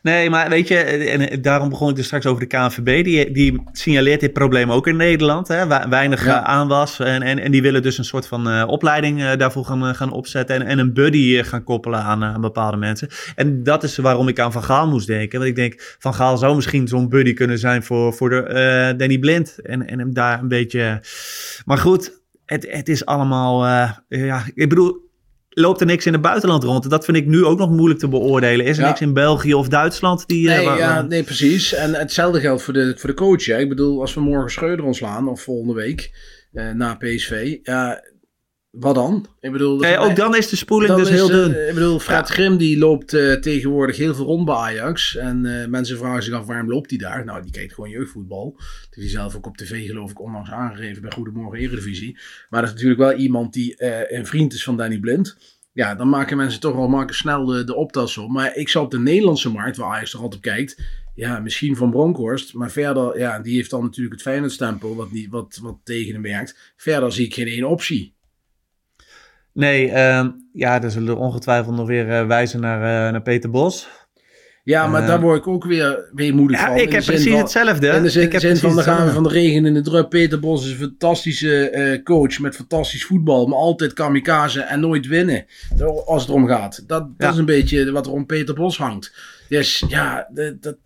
Nee, maar weet je, en daarom begon ik er straks over de KNVB. Die, die signaleert dit probleem ook in Nederland. Hè? Weinig Ja. eh, aanwas. En, en, en die willen dus een soort van eh, opleiding eh, daarvoor gaan, gaan opzetten. En, en een buddy gaan koppelen aan, aan bepaalde mensen. En dat is waarom ik aan Van Gaal moest denken. Want ik denk, Van Gaal zou misschien zo'n buddy kunnen zijn voor, voor de, Danny Blind. En, en hem daar een beetje... Maar goed, het, het is allemaal... ja, ik bedoel, loopt er niks in het buitenland rond. Dat vind ik nu ook nog moeilijk te beoordelen. Is er Ja. niks in België of Duitsland die... eh, Nee, waar- ja, nee, precies. En hetzelfde geldt voor de, voor de coach. Hè. Ik bedoel, als we morgen Schreuder ontslaan, of volgende week, eh, na PSV, ja, wat dan? Ik bedoel, ook dan is de spoeling dus is, heel eh, dun. ik bedoel, Fred Grim die loopt eh, tegenwoordig heel veel rond bij Ajax. En eh, mensen vragen zich af waarom loopt hij daar? Nou, die kijkt gewoon jeugdvoetbal. Dat heeft hij zelf ook op tv geloof ik onlangs aangegeven bij Goedemorgen Eredivisie. Maar dat is natuurlijk wel iemand die eh, een vriend is van Danny Blind. Ja, dan maken mensen toch wel maken snel de, de optas op. Maar ik zou op de Nederlandse markt, waar Ajax toch altijd op kijkt... Ja, misschien van Bronkhorst. Maar verder, ja, die heeft dan natuurlijk het Feyenoord-stempel... Wat, niet, wat, wat tegen hem werkt. Verder zie ik geen één optie. Nee, ehm, ja, er zullen ongetwijfeld nog weer eh, wijzen naar, eh, naar Peter Bos. Ja, maar Eh, daar word ik ook weer weemoedig Ja, van. ik de heb precies van- hetzelfde. In de zin, Ik heb zin van, dan gaan we van de regen in de drup. Peter Bos is een fantastische eh, coach met fantastisch voetbal. Maar altijd kamikaze en nooit winnen. Als het erom gaat. Dat, dat Ja. is een beetje wat er om Peter Bos hangt. Dus ja, dat...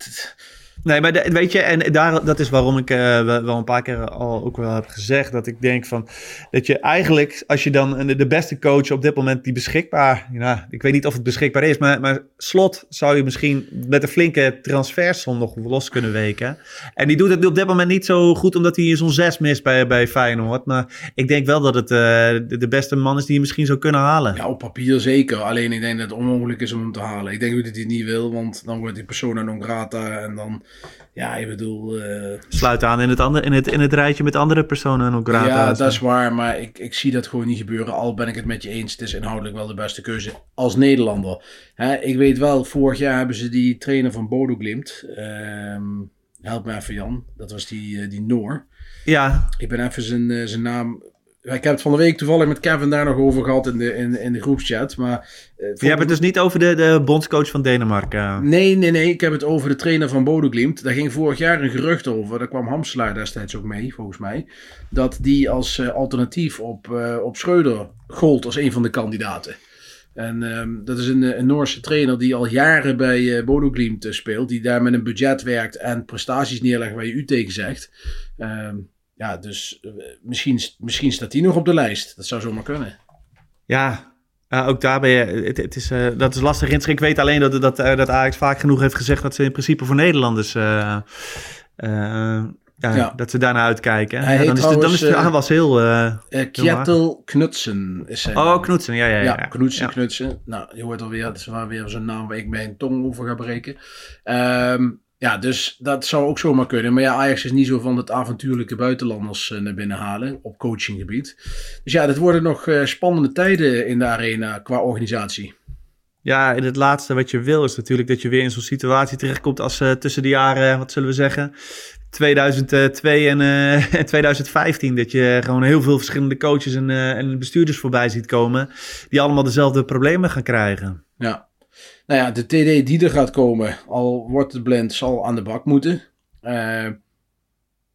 Nee, maar weet je, en daar, dat is waarom ik eh, wel een paar keer al ook wel heb gezegd. Dat ik denk van, dat je eigenlijk, als je dan de beste coach op dit moment die beschikbaar, nou, ik weet niet of het beschikbaar is, maar, maar slot zou je misschien met een flinke transfersom nog los kunnen weken. En die doet het op dit moment niet zo goed, omdat hij zo'n zes mist bij, bij Feyenoord. Maar ik denk wel dat het eh, de, beste man is die je misschien zou kunnen halen. Ja, op papier zeker. Alleen ik denk dat het onmogelijk is om hem te halen. Ik denk dat hij het niet wil, want dan wordt hij persona non grata. En dan, ja, ik bedoel... eh, Sluit aan in het, andere, in het, in het rijtje met andere personen en ook gratis. Ja, dat is waar, maar ik, ik zie dat gewoon niet gebeuren. Al ben ik het met je eens, het is inhoudelijk wel de beste keuze als Nederlander. Hè, ik weet wel, vorig jaar hebben ze die trainer van Bodo Glimt. ehm, help me even Jan, dat was die, eh, die Noor. Ja. Ik ben even zijn, eh, zijn naam... Ik heb het van de week toevallig met Kevin daar nog over gehad in de, in, in de groepschat. Maar, eh, Je hebt het dus niet over de, de bondscoach van Denemarken. Nee, nee, nee. Ik heb het over de trainer van Bodo Glimt. Daar ging vorig jaar een gerucht over. Daar kwam Hamselaar destijds ook mee, volgens mij. Dat die als eh, alternatief op, eh, op Schreuder gold als een van de kandidaten. En ehm, dat is een, eh, een Noorse trainer die al jaren bij eh Bodo Glimt speelt. Die daar met een budget werkt en prestaties neerlegt waar je u tegen zegt. Ehm, ja, dus eh, misschien, misschien staat die nog op de lijst. Dat zou zomaar kunnen. Ja, ook daar ben je. Het, het is, eh, dat is lastig in. Ik weet alleen dat, dat, eh, dat Ajax vaak genoeg heeft gezegd dat ze in principe voor Nederlanders. eh, ja, Ja. Dat ze daarnaar uitkijken. Hij Ja, dan, is de, dan is de trouwens, aanwas heel. Kjetil Knutsen is zijn Oh, naam. Knudsen, ja, ja, ja, Ja. Knutsen. Knutsen. Nou, je hoort alweer, het is weer zo'n naam waar ik mijn tong over ga breken. Ehm, ja, dus dat zou ook zomaar kunnen. Maar ja, Ajax is niet zo van het avontuurlijke buitenlanders eh, naar binnen halen op coachinggebied. Dus ja, dit worden nog eh, spannende tijden in de arena qua organisatie. Ja, en het laatste wat je wil is natuurlijk dat je weer in zo'n situatie terechtkomt als eh, tussen de jaren, wat zullen we zeggen, 2002 en, eh, en 2015. Dat je gewoon heel veel verschillende coaches en, en bestuurders voorbij ziet komen, die allemaal dezelfde problemen gaan krijgen. Ja. Nou ja, de TD die er gaat komen, al wordt het blind, zal aan de bak moeten. Eh,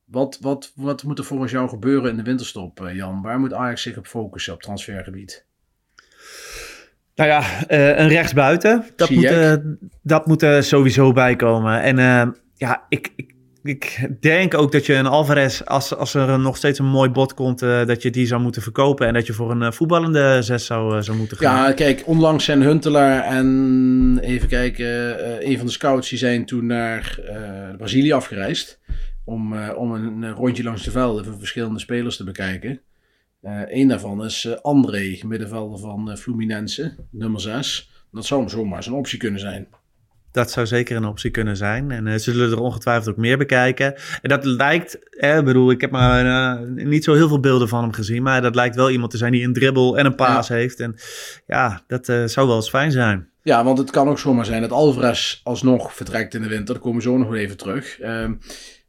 wat, wat, wat moet er volgens jou gebeuren in de winterstop, eh, Jan? Waar moet Ajax zich op focussen op transfergebied? Nou ja, eh, een rechtsbuiten, dat moet, dat moet er sowieso bij komen. En ja, ik, ik, ik denk ook dat je een Alvarez, als, als er nog steeds een mooi bod komt, eh, dat je die zou moeten verkopen. En dat je voor een eh, voetballende zes zou, eh, zou moeten gaan. Ja, kijk, onlangs zijn Huntelaar en even kijken, een van de scouts die zijn toen naar Brazilië afgereisd. Om, om een, rondje langs de velden van verschillende spelers te bekijken. Een daarvan is André, middenvelder van Fluminense, nummer 6. Dat zou zomaar eens een optie kunnen zijn. Dat zou zeker een optie kunnen zijn. En eh, ze zullen er ongetwijfeld ook meer bekijken. En dat lijkt, eh, ik bedoel, ik heb maar eh, niet zo heel veel beelden van hem gezien. Maar dat lijkt wel iemand te zijn die een dribbel en een paas heeft. En ja, dat eh, zou wel eens fijn zijn. Ja, want het kan ook zomaar zijn dat Alvarez alsnog vertrekt in de winter. Daar komen we zo nog wel even terug. Ehm,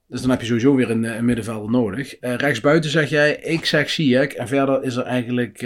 dus dan heb je sowieso weer een, een middenvelder nodig. Rechtsbuiten zeg jij, ik zeg Ziyech. En verder is er eigenlijk,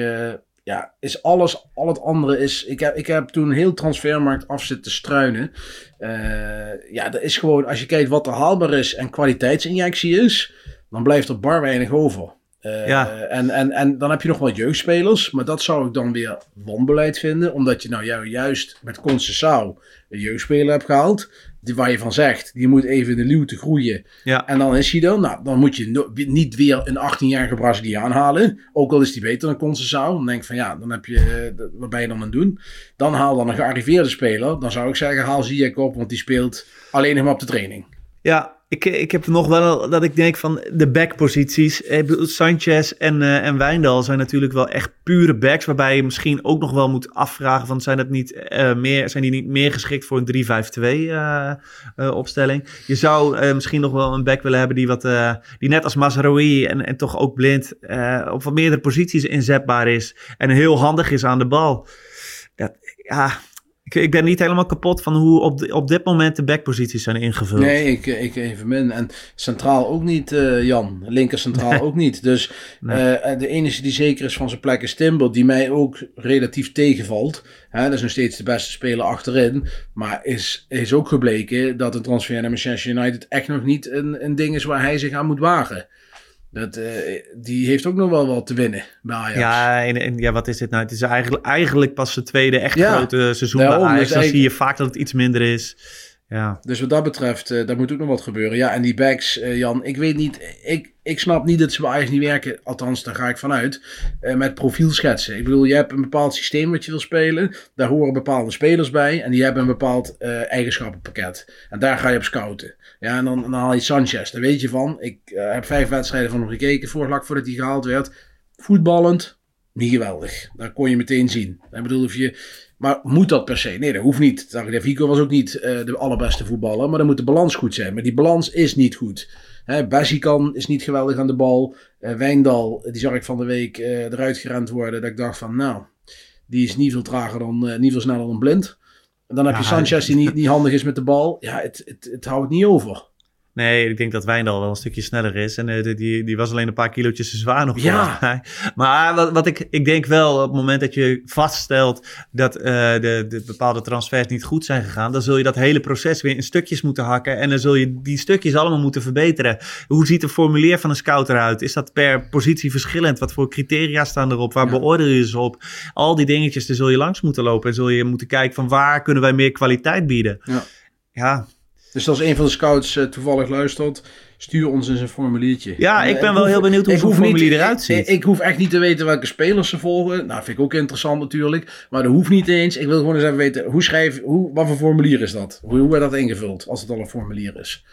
ja, is alles, al het andere is... Ik heb, ik heb toen heel transfermarkt af zitten struinen. Eh, ja, dat is gewoon, als je kijkt wat er haalbaar is en kwaliteitsinjectie is, dan blijft er bar weinig over. Eh, Ja. en, en, en dan heb je nog wel jeugdspelers, maar dat zou ik dan weer wanbeleid vinden. Omdat je nou ju- juist met Concessao een jeugdspeler hebt gehaald. Die, waar je van zegt, die moet even in de luwte groeien. Ja. En dan is hij dan. Nou, dan moet je no- niet weer een 18-jarige Braziliaan halen. Ook al is die beter dan Concessao. Dan denk ik van ja, dan heb je, dat- wat ben je dan aan het doen? Dan haal dan een gearriveerde speler. Dan zou ik zeggen, haal Ziyech op, want die speelt alleen nog maar op de training. Ja, ik, ik heb nog wel dat ik denk van de backposities. Sanchez en, eh, en Wijndal zijn natuurlijk wel echt pure backs. Waarbij je misschien ook nog wel moet afvragen: van, zijn, dat niet, eh, meer, zijn die niet meer geschikt voor een 3-5-2 eh, eh, opstelling? Je zou eh, misschien nog wel een back willen hebben die, wat, eh, die net als Mazraoui en, en toch ook blind eh, op wat meerdere posities inzetbaar is. En heel handig is aan de bal. Dat, ja, ik, ik ben niet helemaal kapot van hoe op, de- op dit moment de backposities zijn ingevuld. Nee, ik, ik even min. En centraal ook niet, eh, Jan. Linker centraal ook niet. Dus Nee. eh, de enige die zeker is van zijn plek is Timber, die mij ook relatief tegenvalt. Hè, dat is nog steeds de beste speler achterin. Maar is, is ook gebleken dat een transfer naar Manchester United echt nog niet een, een ding is waar hij zich aan moet wagen. Dat, eh, die heeft ook nog wel wat te winnen bij Ajax. Ja, en, en ja, wat is dit nou? Het is eigenlijk, eigenlijk pas zijn tweede echt Ja, grote seizoen bij Ajax. Dan zie je vaak dat het iets minder is. Ja. Dus wat dat betreft, uh, daar moet ook nog wat gebeuren. Ja, en die backs, uh, Jan, ik weet niet, ik, ik snap niet dat ze bij Ajax niet werken. Althans, daar ga ik vanuit. Uh, met profielschetsen. Ik bedoel, je hebt een bepaald systeem wat je wil spelen. Daar horen bepaalde spelers bij. En die hebben een bepaald eigenschappenpakket. En daar ga je op scouten. Ja, en dan, dan haal je Sanchez. Daar weet je van. Ik heb vijf wedstrijden van hem gekeken, vlak voordat hij gehaald werd. Voetballend, niet geweldig. Dat kon je meteen zien. Ik bedoel, of je maar moet dat per se? Nee, dat hoeft niet. Vico was ook niet uh, de allerbeste voetballer, maar dan moet de balans goed zijn. Maar die balans is niet goed. Bessie kan is niet geweldig aan de bal. Uh, Wijndal, die zag ik van de week uh, eruit gerend worden. Dat ik dacht van, nou, die is niet veel trager dan, niet veel sneller dan blind. En dan heb je Sanchez die niet, niet handig is met de bal. Ja, het, het, het houdt niet over. Nee, ik denk dat Wijndal wel een stukje sneller is. En uh, die, die was alleen een paar kilootjes te zwaar nog. Ja. Maar wat, wat ik, ik denk wel, op het moment dat je vaststelt dat uh, de, de bepaalde transfers niet goed zijn gegaan, dan zul je dat hele proces weer in stukjes moeten hakken. En dan zul je die stukjes allemaal moeten verbeteren. Hoe ziet de formulier van een scout eruit? Is dat per positie verschillend? Wat voor criteria staan erop? Waar ja. beoordeel je ze op? Al die dingetjes, daar zul je langs moeten lopen. En zul je moeten kijken van waar kunnen wij meer kwaliteit bieden? Ja. ja. Dus als een van de scouts uh, toevallig luistert, stuur ons eens een formuliertje. Ja, ik ben uh, wel hoef, heel benieuwd hoe zo'n formulier niet, eruit ziet. Ik, ik, hoef echt niet te weten welke spelers ze volgen. Nou, vind ik ook interessant natuurlijk. Maar dat hoeft niet eens. Ik wil gewoon eens even weten, hoe schrijf, hoe, wat voor formulier is dat? Hoe, hoe werd dat ingevuld, als het al een formulier is?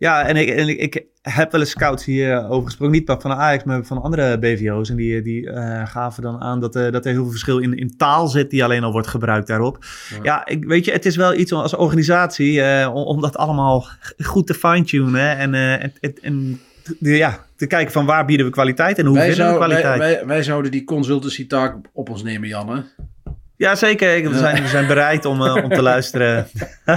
Ja, en ik, en ik, ik heb wel eens scouts hier over gesproken. Niet van de Ajax, maar van andere BVO's. En die, die uh, gaven dan aan dat, uh, dat er heel veel verschil in, in taal zit die alleen al wordt gebruikt daarop. Ja, ja ik, weet je, het is wel iets als organisatie uh, om, om, dat allemaal goed te fine-tunen. En, en, en de, ja, te kijken van waar bieden we kwaliteit en hoe wij vinden we kwaliteit. Wij, wij, wij zouden die consultancy taak op ons nemen, Janne. Ja, zeker. We zijn, we zijn bereid om, uh, om te luisteren.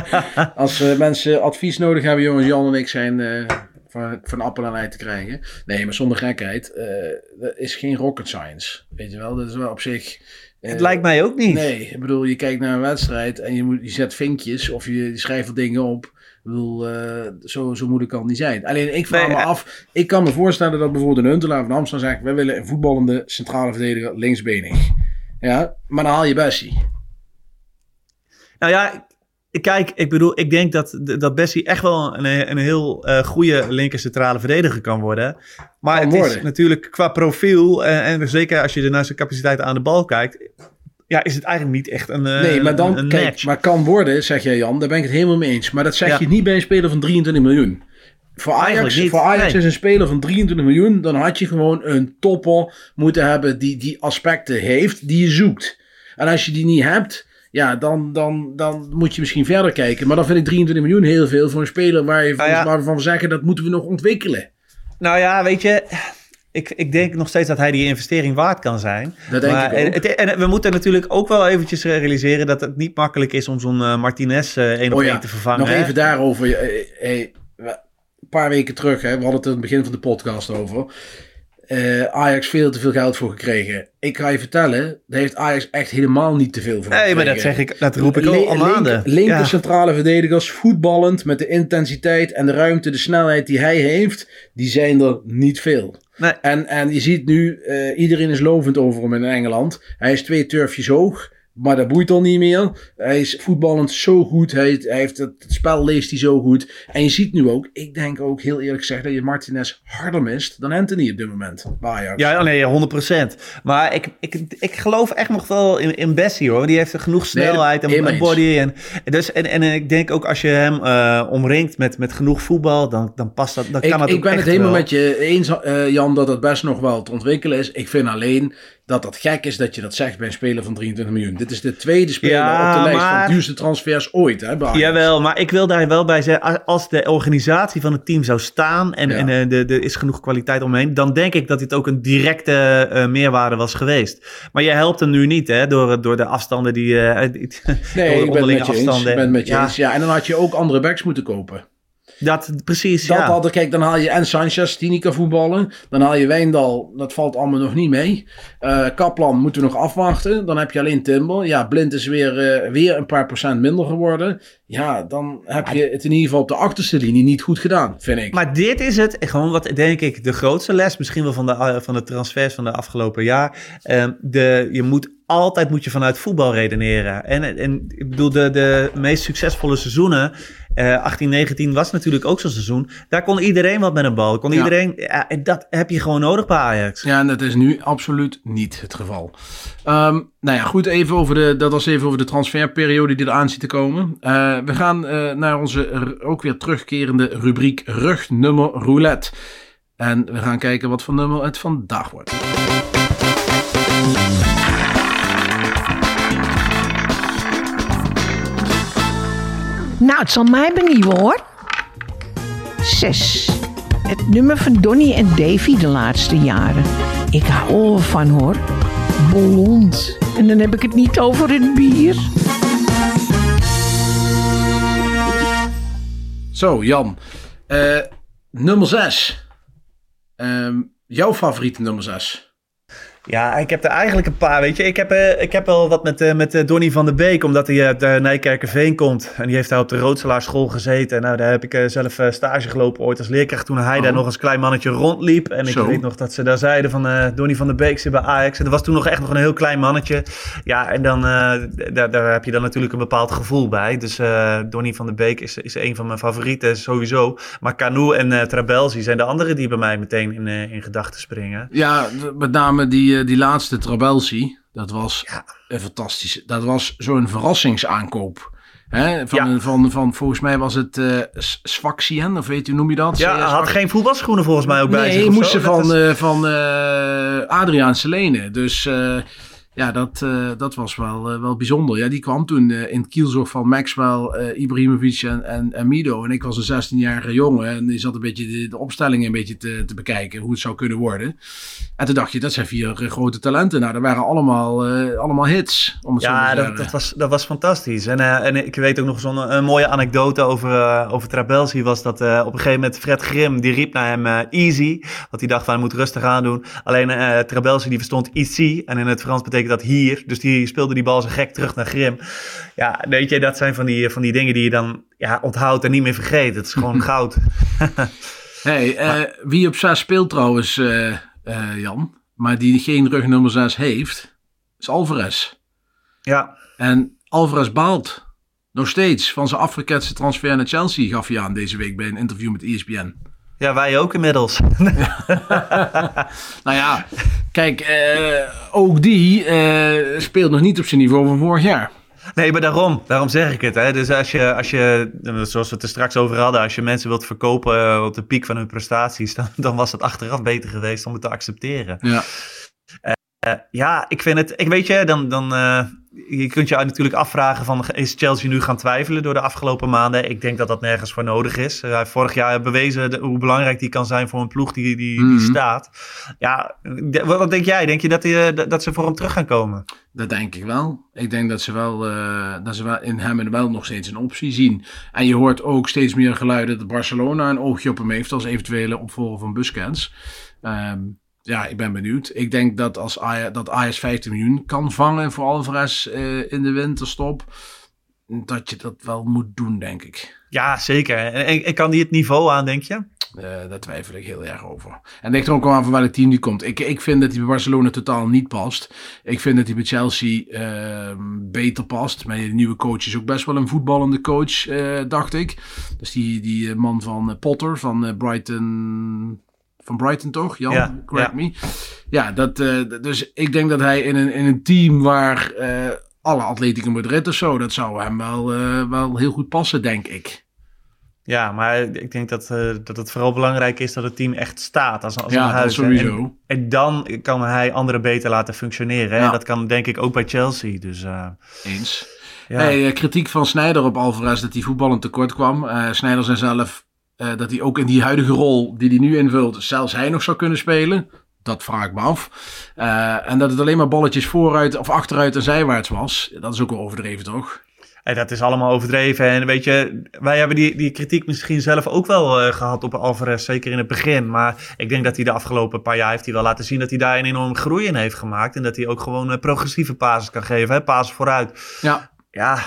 Als uh, mensen advies nodig hebben, jongens, Jan en ik zijn uh, van, van appel en ei te krijgen. Nee, maar zonder gekheid. dat is geen rocket science. Weet je wel, dat is wel op zich... het lijkt mij ook niet. Nee, ik bedoel, je kijkt naar een wedstrijd en je, moet, je zet vinkjes of je, je schrijft dingen op. Ik bedoel, zo, zo moeilijk kan het niet zijn. Alleen ik vraag nee, me af, ik kan me voorstellen dat bijvoorbeeld een Huntelaar van Amsterdam zegt, wij willen een voetballende centrale verdediger linksbenig. Ja, maar dan haal je Bessie. Nou ja, kijk, ik bedoel, ik denk dat, dat Bessie echt wel een, een heel uh, goede linker centrale verdediger kan worden. Maar kan het worden. is natuurlijk qua profiel, en, en zeker als je naar zijn capaciteit aan de bal kijkt, ja, is het eigenlijk niet echt een. Nee, maar dan, een, kijk, match. maar kan worden, zeg jij Jan, daar ben ik het helemaal mee eens. Maar dat zeg ja. je niet bij een speler van 23 miljoen. Voor Ajax, voor Ajax nee. is een speler van 23 miljoen. Dan had je gewoon een topper moeten hebben die die aspecten heeft die je zoekt. En als je die niet hebt, ja, dan, dan, dan moet je misschien verder kijken. Maar dan vind ik 23 miljoen heel veel voor een speler waar, je, nou ja. waar we zeggen dat moeten we nog ontwikkelen. Nou ja, weet je. Ik, ik denk nog steeds dat hij die investering waard kan zijn. Dat denk maar, ik ook. Het, en we moeten natuurlijk ook wel eventjes realiseren dat het niet makkelijk is om zo'n uh, Martinez uh, één op oh één ja. te vervangen. Nog hè? even daarover. Hey, hey, een paar weken terug, hè, we hadden het in het begin van de podcast over. Uh, Ajax veel te veel geld voor gekregen. Ik ga je vertellen, daar heeft Ajax echt helemaal niet te veel voor Nee, gekregen. maar dat zeg ik, dat roep ik al, al maanden. Linker, linker Ja. centrale verdedigers, voetballend, met de intensiteit en de ruimte, de snelheid die hij heeft, die zijn er niet veel. Nee. En, en je ziet nu, eh, iedereen is lovend over hem in Engeland. Hij is twee turfjes hoog. Maar dat boeit al niet meer. Hij is voetballend zo goed. Hij, hij heeft het, het spel leest hij zo goed. En je ziet nu ook, ik denk ook heel eerlijk gezegd, dat je Martinez harder mist dan Anthony op dit moment. Ja, nee, 100%. Maar ik, ik, ik geloof echt nog wel in, in Bessie hoor. Die heeft genoeg snelheid Nee, en, en helemaal body. En, dus, en, en ik denk ook als je hem eh, omringt met, met genoeg voetbal, dan, dan past dat. Dan kan Ik, dat ik ben het helemaal wel. met je eens, eh, Jan, dat het best nog wel te ontwikkelen is. Ik vind alleen dat dat gek is dat je dat zegt bij een speler van 23 miljoen. Dit is de tweede speler Ja, op de lijst maar- van duurste transfers ooit. Hè. Jawel, maar ik wil daar wel bij zeggen, als de organisatie van het team zou staan en, Ja. en eh, de- er is genoeg kwaliteit omheen, dan denk ik dat dit ook een directe eh, meerwaarde was geweest. Maar je helpt hem nu niet, hè, door, door de afstanden die, die- door Nee, de ik ben het onderlinge met je eens. afstanden. Ik ben het met je ja, eens. Ja, en dan had je ook andere backs moeten kopen. Dat, precies, Dat ja. had, kijk, dan haal je en Sanchez, die niet kan voetballen. Dan haal je Wijndal, dat valt allemaal nog niet mee. Eh, Kaplan moeten we nog afwachten. Dan heb je alleen Timber. Ja, Blind is weer, eh, weer een paar procent minder geworden. Ja, dan heb je het in ieder geval op de achterste linie niet goed gedaan, vind ik. Maar dit is het, gewoon wat denk ik de grootste les, misschien wel van de, eh, van de transfers van de afgelopen jaar. Ehm, de, je moet altijd moet je vanuit voetbal redeneren. En, en ik bedoel, de, de meest succesvolle seizoenen, eh 18, 19 was natuurlijk ook zo'n seizoen. Daar kon iedereen wat met een bal. Kon Ja. iedereen, en dat heb je gewoon nodig bij Ajax. Ja, en dat is nu absoluut niet het geval. Ehm, nou ja, goed, even over de, dat was even over de transferperiode die eraan zit te komen. Eh, we gaan eh, naar onze ook weer terugkerende rubriek rugnummer roulette. En we gaan kijken wat voor nummer het vandaag wordt. Nou, het zal mij benieuwen hoor. 6. Het nummer van Donny en Davy de laatste jaren. Ik hou ervan hoor. Blond. En dan heb ik het niet over het bier. Zo, Jan. Eh, nummer 6. jouw favoriete nummer 6? Ja, ik heb er eigenlijk een paar, weet je. Ik heb, eh, ik heb wel wat met, eh, met eh, Donny van der Beek, omdat hij uit uh, Nijkerkerveen komt. En die heeft daar op de Roodselaarschool gezeten. Nou, daar heb ik zelf stage gelopen ooit als leerkracht toen hij Oh. daar nog als klein mannetje rondliep. En ik Zo. weet nog dat ze daar zeiden van Donny van der Beek zit bij Ajax. En dat was toen nog echt nog een heel klein mannetje. Ja, en dan, daar, daar heb je dan natuurlijk een bepaald gevoel bij. Dus Donny van der Beek is, is een van mijn favorieten sowieso. Maar Canoe en Trabelsi zijn de andere die bij mij meteen in, in gedachten springen. Ja, met name die, eh, die laatste Trabelsi. Dat was een fantastische. Dat was zo'n verrassingsaankoop. Hè? Van, van, van, volgens mij was het Sfaxien, of weet u, noem je dat? Ja, Eh, hij had geen voetbalschoenen volgens mij ook bij zich. Nee, moesten van, is- van eh, Adriaan Selene. Dus ja, dat, eh, dat was wel, eh, wel bijzonder. Ja, die kwam toen eh, in het kielzog van Maxwell, Ibrahimovic en, en, en Mido. En ik was een 16-jarige jongen en die zat een beetje de, de opstelling een beetje te, te bekijken, hoe het zou kunnen worden. En toen dacht je, dat zijn vier grote talenten. Nou, dat waren allemaal, allemaal hits, om het Ja, te dat, dat, was, dat was fantastisch. En, en ik weet ook nog zo'n een mooie anekdote over, over Trabelsi. Was dat op een gegeven moment Fred Grim, die riep naar hem easy. Want die dacht van, hij moet rustig aan doen. Alleen Trabelsi die verstond ici. En in het Frans betekent dat hier. Dus die speelde die bal zo gek terug naar Grim. Ja, weet je, dat zijn van die, van die dingen die je dan ja, onthoudt en niet meer vergeet. Het is gewoon goud. Hey, eh, wie op 6 speelt trouwens, eh, eh, Jan, maar die geen rugnummer 6 heeft, is Alvarez. Ja. En Alvarez baalt nog steeds van zijn Afrikaanse transfer naar Chelsea, gaf hij aan deze week bij een interview met ESPN. Ja, wij ook inmiddels. nou ja, kijk, eh, ook die eh, speelt nog niet op zijn niveau van vorig jaar. Nee, maar daarom, daarom zeg ik het. Hè. Dus als je, als je, zoals we het er straks over hadden, als je mensen wilt verkopen eh, op de piek van hun prestaties, dan, dan was het achteraf beter geweest om het te accepteren. Ja. Eh, ja, ik vind het, ik weet je, dan, dan eh, je kunt je natuurlijk afvragen van, is Chelsea nu gaan twijfelen door de afgelopen maanden? Ik denk dat dat nergens voor nodig is. Hij heeft vorig jaar bewezen de- hoe belangrijk die kan zijn voor een ploeg die, die, die Mhm. staat. Ja, de- wat, denk jij? Denk je dat, die, eh, dat- dat ze voor hem terug gaan komen? Dat denk ik wel. Ik denk dat ze wel, eh, dat ze wel in hem en wel nog steeds een optie zien. En je hoort ook steeds meer geluiden dat Barcelona een oogje op hem heeft als eventuele opvolger van Busquets. Ehm, ja, ik ben benieuwd. Ik denk dat als Ajax, dat Ajax 15 miljoen kan vangen voor Alvarez eh, in de winterstop, dat je dat wel moet doen, denk ik. Ja, zeker. En, kan die het niveau aan, denk je? Eh, daar twijfel ik heel erg over. En ligt er ook wel aan van welk team die komt. Ik, ik vind dat hij bij Barcelona totaal niet past. Ik vind dat hij bij Chelsea ehm, beter past. Maar de nieuwe coach is ook best wel een voetballende coach, eh, dacht ik. Dus die, die man van Potter, van Brighton... Van Brighton toch, Jan? Ja, Correct ja. me. Ja, dat, eh, dus ik denk dat hij in een, in een team waar eh, alle Atletico Madrid of zo... dat zou hem wel, eh, wel heel goed passen, denk ik. Ja, maar ik denk dat, dat het vooral belangrijk is dat het team echt staat als, als Ja, een dat huis. sowieso. En, en dan kan hij anderen beter laten functioneren. Hè? Ja. Dat kan denk ik ook bij Chelsea. Dus, Eens. Ja. Hey, kritiek van Snijder op Alvarez dat hij voetballend tekort kwam. Snijder zei zelf eh, dat hij ook in die huidige rol die hij nu invult, zelfs hij nog zou kunnen spelen. Dat vraag ik me af. Eh, en dat het alleen maar balletjes vooruit of achteruit en zijwaarts was. Dat is ook wel overdreven, toch? En dat is allemaal overdreven. En weet je, wij hebben die, die kritiek misschien zelf ook wel eh, gehad op Alvarez, zeker in het begin. Maar ik denk dat hij de afgelopen paar jaar heeft hij wel laten zien dat hij daar een enorme groei in heeft gemaakt. En dat hij ook gewoon progressieve pases kan geven, hè? pases vooruit. Ja. Ja,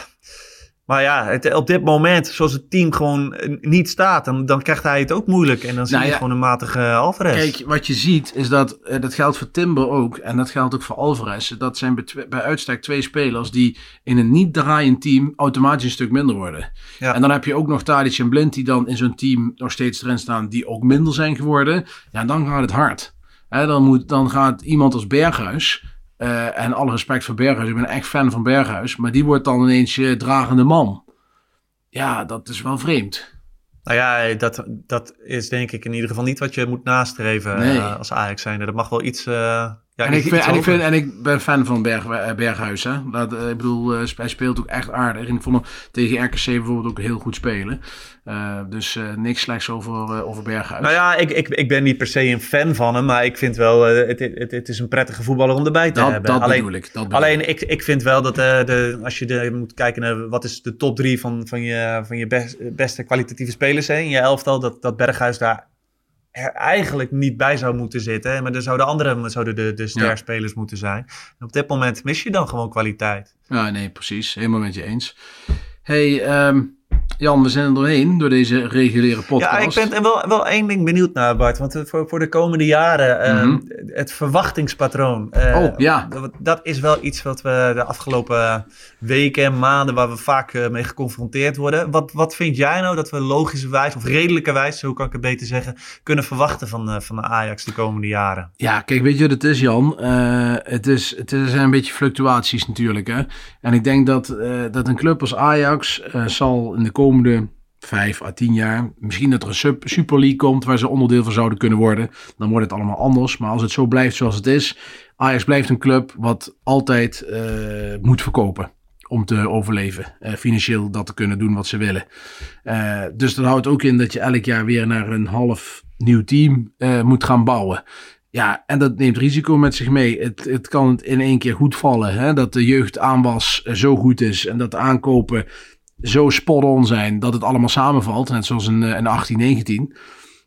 Maar ja, het, op dit moment, zoals het team gewoon eh, niet staat, dan, dan krijgt hij het ook moeilijk. En dan zie Nou je ja, gewoon een matige Alvarez. Kijk, wat je ziet is dat, eh, dat geldt voor Timber ook en dat geldt ook voor Alvarez. Dat zijn bij, uitstek twee spelers die in een niet draaiend team automatisch een stuk minder worden. Ja. En dan heb je ook nog Tadic en Blind die dan in zo'n team nog steeds erin staan die ook minder zijn geworden. Ja, dan gaat het hard. Dan, moet, dan gaat iemand als Berghuis, eh, en alle respect voor Berghuis, ik ben echt fan van Berghuis, maar die wordt dan ineens je dragende man. Ja, dat is wel vreemd. Nou ja, dat, dat is denk ik in ieder geval niet wat je moet nastreven Nee. eh, als Ajax zijnde. Dat mag wel iets... eh, ja, en, ik iets vind, en, ik hoger. vind, en ik ben fan van Berg, Berghuis. Hè? Dat, eh, ik bedoel, eh, hij speelt ook echt aardig. En ik vond hem tegen RKC bijvoorbeeld ook heel goed spelen. Eh, dus niks slechts over, over Berghuis. Nou ja, ik, ik, ik ben niet per se een fan van hem, maar ik vind wel, het, het, het is een prettige voetballer om erbij te Dat- hebben. dat alleen, bedoel ik, dat bedoel alleen ik, ik vind wel dat de, als je de, moet kijken naar wat is de top drie van, van je, van je best, beste kwalitatieve spelers hè, in je elftal, dat, dat Berghuis daar er eigenlijk niet bij zou moeten zitten. Maar er zouden andere zouden de, de sterspelers moeten zijn. En op dit moment mis je dan gewoon kwaliteit. Ja, nee, precies. Helemaal met je eens. hey, ehm, Jan, we zijn er doorheen door deze reguliere podcast. Ja, ik ben er wel, wel één ding benieuwd naar, Bart. Want eh, voor, voor de komende jaren, Mhm. het verwachtingspatroon. eh, Oh, ja. Dat, dat is wel iets wat we de afgelopen weken en maanden, waar we vaak eh, mee geconfronteerd worden. Wat, wat vind jij nou dat we logischerwijs, of redelijkerwijs, zo kan ik het beter zeggen, kunnen verwachten van, van de Ajax de komende jaren? Ja, kijk, weet je wat het is, Jan? Het, is, het zijn een beetje fluctuaties natuurlijk. Hè? En ik denk dat, dat een club als Ajax zal in de komende vijf à tien jaar, misschien dat er een sub, Super League komt waar ze onderdeel van zouden kunnen worden, dan wordt het allemaal anders. Maar als het zo blijft zoals het is, Ajax blijft een club wat altijd eh, moet verkopen om te overleven. Eh, financieel dat te kunnen doen wat ze willen. Eh, dus dat houdt ook in dat je elk jaar weer naar een half nieuw team moet gaan bouwen. Ja, en dat neemt risico met zich mee. Het, het kan in één keer goed vallen. Hè? Dat de jeugdaanwas eh, zo goed is en dat de aankopen zo spot-on zijn dat het allemaal samenvalt. Net zoals in, eh, in 18, 19.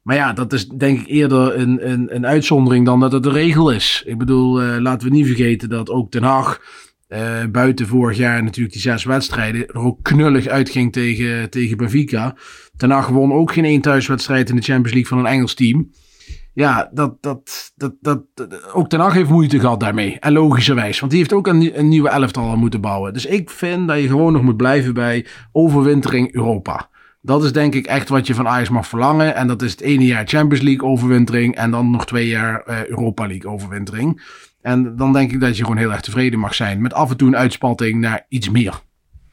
Maar ja, dat is denk ik eerder een, een, een uitzondering dan dat het de regel is. Ik bedoel, eh, laten we niet vergeten dat ook Den Haag eh, buiten vorig jaar natuurlijk die zes wedstrijden er ook knullig uitging tegen, tegen Benfica. Haag won ook geen één thuiswedstrijd in de Champions League van een Engels team. Ja, dat, dat, dat, dat, ook Ten Hag heeft moeite gehad daarmee. En logischerwijs, want die heeft ook een, een nieuwe elftal moeten bouwen. Dus ik vind dat je gewoon nog moet blijven bij overwintering Europa. Dat is denk ik echt wat je van Ajax mag verlangen. En dat is het ene jaar Champions League overwintering en dan nog twee jaar eh, Europa League overwintering. En dan denk ik dat je gewoon heel erg tevreden mag zijn. Met af en toe een uitspatting naar iets meer.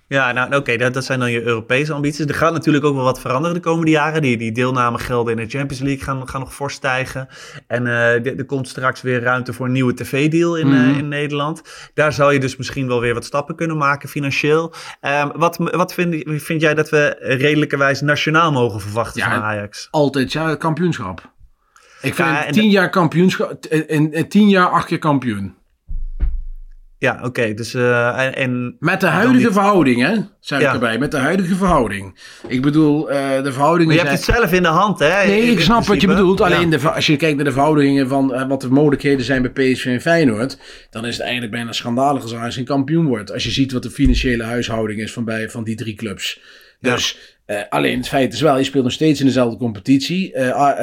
Ja, nou oké, dat, dat zijn dan je Europese ambities. Er gaat natuurlijk ook wel wat veranderen de komende jaren. Die, die deelnamegelden in de Champions League gaan, gaan nog fors stijgen. En eh, er komt straks weer ruimte voor een nieuwe tv-deal in, eh, Mhm. in Nederland. Daar zou je dus misschien wel weer wat stappen kunnen maken financieel. Ehm, wat wat vind, vind jij dat we redelijkerwijs nationaal mogen verwachten van Ajax? Altijd ja, kampioenschap. Ik vind Ja, en tien de- jaar kampioenschap. In, in tien jaar acht keer kampioen. Ja, oké. dus eh, en, Met de huidige verhouding, hè? Zeg Ja. ik erbij. Met de huidige verhouding. Ik bedoel, eh, de verhoudingen Maar je hebt zijn... het zelf in de hand, hè? Nee, in- ik snap wat je bedoelt. Ja. Alleen de, als je kijkt naar de verhoudingen van eh, wat de mogelijkheden zijn bij PSV en Feyenoord, dan is het eigenlijk bijna schandalig als Ajax een kampioen wordt. Als je ziet wat de financiële huishouding is van, bij, van die drie clubs. Dus alleen het feit is wel, je speelt nog steeds in dezelfde competitie.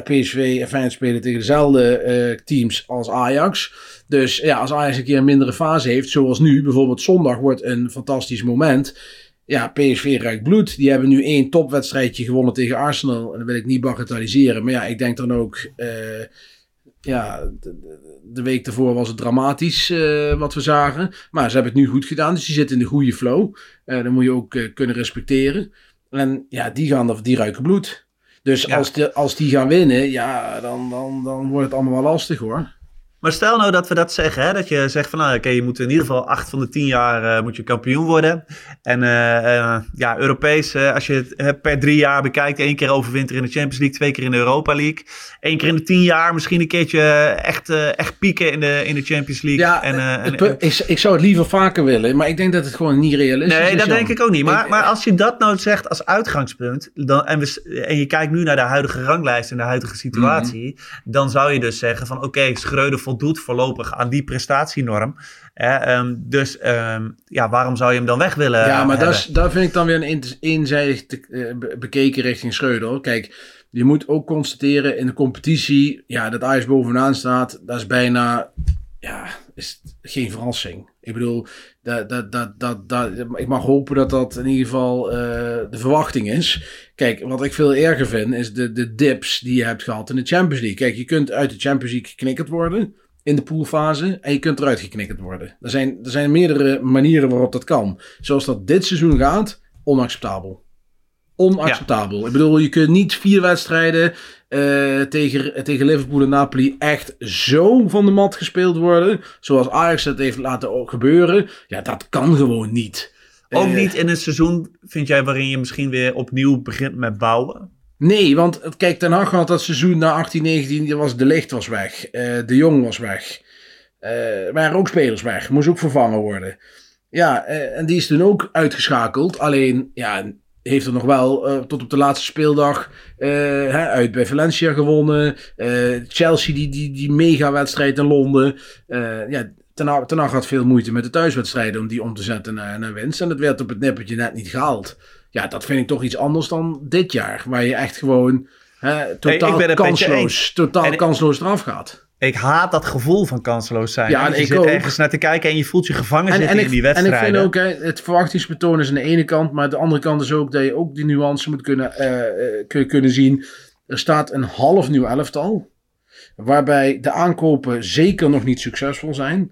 PSV en Feyenoord spelen tegen dezelfde teams als Ajax. Dus ja, als Ajax een keer een mindere fase heeft, zoals nu, bijvoorbeeld zondag wordt een fantastisch moment. Ja, PSV ruikt bloed. Die hebben nu één topwedstrijdje gewonnen tegen Arsenal. En dat wil ik niet bagatelliseren. Maar ja, ik denk dan ook... eh, ja, de, week daarvoor was het dramatisch eh, wat we zagen. Maar ze hebben het nu goed gedaan. Dus die zitten in de goede flow. Eh dat moet je ook kunnen respecteren. En ja, die, gaan, die ruiken bloed. Dus als, de, als die gaan winnen, ja, dan, dan, dan wordt het allemaal wel lastig hoor. Maar stel nou dat we dat zeggen, hè? dat je zegt van nou oké, je moet in ieder geval acht van de tien jaar eh, moet je kampioen worden. En eh, eh, ja, Europees, als je het per drie jaar bekijkt, één keer overwinter in de Champions League, twee keer in de Europa League. Eén keer in de tien jaar misschien een keertje echt, echt pieken in de, in de Champions League. Ja, en, en- ik, ik zou het liever vaker willen, maar ik denk dat het gewoon niet realistisch is. Nee, dat denk ik ook niet. Maar, maar als je dat nou zegt als uitgangspunt. Dan, en, we, en je kijkt nu naar de huidige ranglijst en de huidige situatie. Mhm. Dan zou je dus zeggen van oké, Schreuder voldoet voldoet voorlopig aan die prestatienorm. Ehm, dus ehm, ja, waarom zou je hem dan weg willen Ja, maar dat, is- daar vind ik dan weer een eenzijdig te- eh, be- bekeken richting Schreuder. Kijk, je moet ook constateren in de competitie, ja, dat Ajax bovenaan staat, dat is bijna, ja, is geen verrassing. Ik bedoel, dat, dat, dat, dat, dat, ik mag hopen dat dat in ieder geval eh, de verwachting is. Kijk, wat ik veel erger vind, is de, de dips die je hebt gehad in de Champions League. Kijk, je kunt uit de Champions League geknikkerd worden in de poolfase en je kunt eruit geknikkerd worden. Er zijn, er zijn meerdere manieren waarop dat kan. Zoals dat dit seizoen gaat, onacceptabel. Onacceptabel. Ik bedoel, je kunt niet vier wedstrijden eh, tegen, tegen Liverpool en Napoli echt zo van de mat gespeeld worden. Zoals Ajax het heeft laten gebeuren. Ja, dat kan gewoon niet. Ook Eh, niet in een seizoen, vind jij, waarin je misschien weer opnieuw begint met bouwen? Nee, want kijk, Ten Hag had dat seizoen na 18, 19, die was, de licht was weg. eh, de Jong was weg. Er waren ook spelers weg. Moest ook vervangen worden. Ja, eh, en die is toen ook uitgeschakeld. Alleen, ja, heeft er nog wel tot op de laatste speeldag hè, uit bij Valencia gewonnen. Chelsea, die, die, die mega-wedstrijd in Londen. Ja, Ten Hag had veel moeite met de thuiswedstrijden om die om te zetten naar, naar winst. En dat werd op het nippertje net niet gehaald. Ja, dat vind ik toch iets anders dan dit jaar. Waar je echt gewoon hè, totaal kansloos, totaal En- kansloos eraf gaat. Ik haat dat gevoel van kanseloos zijn. Ja, en je ik zit ook. ergens naar te kijken en je voelt je gevangen zitten in die en ik wedstrijden. vind ook, hè, het verwachtingspatroon is aan de ene kant, maar de andere kant is ook dat je ook die nuance moet kunnen, kun- kunnen zien. Er staat een half nieuw elftal, waarbij de aankopen zeker nog niet succesvol zijn.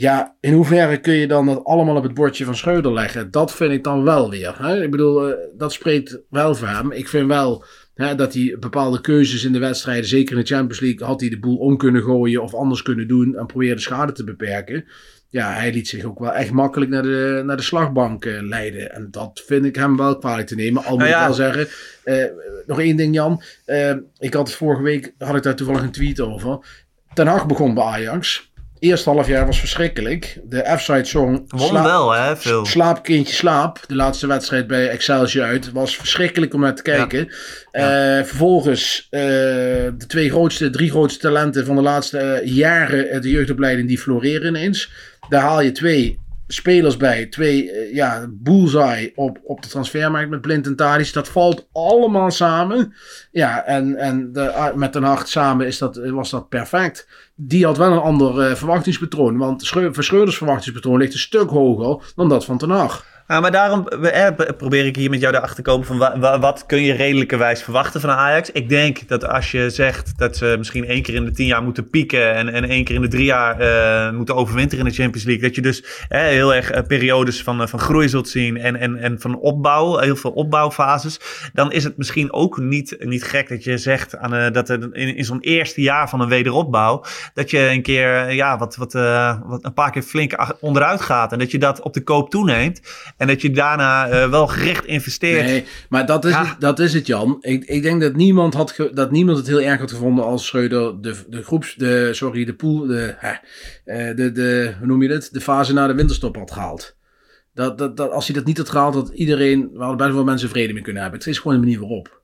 Ja, in hoeverre kun je dan dat allemaal op het bordje van Schreuder leggen? Dat vind ik dan wel weer. Hè? Ik bedoel, eh, dat spreekt wel voor hem. Ik vind wel hè, dat hij bepaalde keuzes in de wedstrijden, zeker in de Champions League, had hij de boel om kunnen gooien of anders kunnen doen en probeerde schade te beperken. Ja, hij liet zich ook wel echt makkelijk naar de, naar de slagbank eh, leiden. En dat vind ik hem wel kwalijk te nemen. Al moet Nou ja. ik wel zeggen, eh, nog één ding Jan. Ik had vorige week, had ik daar toevallig een tweet over. Ten Hag begon bij Ajax. Eerst half jaar was verschrikkelijk. De F-side song... Won wel, hè. Slaap, kindje, slaap. De laatste wedstrijd bij Excelsior uit. Was verschrikkelijk om naar te kijken. Eh, vervolgens eh, de twee grootste, drie grootste talenten van de laatste eh, jaren de jeugdopleiding die floreren ineens. Daar haal je twee spelers bij. Twee, ja, bullseye op, op de transfermarkt met Blind en Tadic. Dat valt allemaal samen. Ja, en, en de, ah, met Den Hag samen is dat, was dat perfect. Die had wel een ander eh, verwachtingspatroon. Want Schreu- verwachtingspatroon ligt een stuk hoger dan dat van Ten Hag. Ja, maar daarom eh, probeer ik hier met jou erachter te komen van wa- wa- wat kun je redelijkerwijs verwachten van Ajax. Ik denk dat als je zegt dat ze misschien één keer in de tien jaar moeten pieken en, en één keer in de drie jaar eh, moeten overwinteren in de Champions League, dat je dus heel erg eh, periodes van, eh, van groei zult zien en, en, en van opbouw, heel veel opbouwfases, dan is het misschien ook niet, niet gek dat je zegt aan, dat er in, in zo'n eerste jaar van een wederopbouw, dat je een keer ja, wat, wat, wat een paar keer flink onderuit gaat en dat je dat op de koop toeneemt. En dat je daarna eh, wel gericht investeert. Nee, maar dat is, het, dat is het, Jan. Ik, ik denk dat niemand, had ge- dat niemand het heel erg had gevonden als Schreuder de, de groeps, de, sorry, de pool, de, eh, de, de, hoe noem je dit? De fase na de winterstop had gehaald. Dat, dat, dat, als hij dat niet had gehaald, had iedereen, we hadden best wel mensen vrede mee kunnen hebben. Het is gewoon de manier waarop.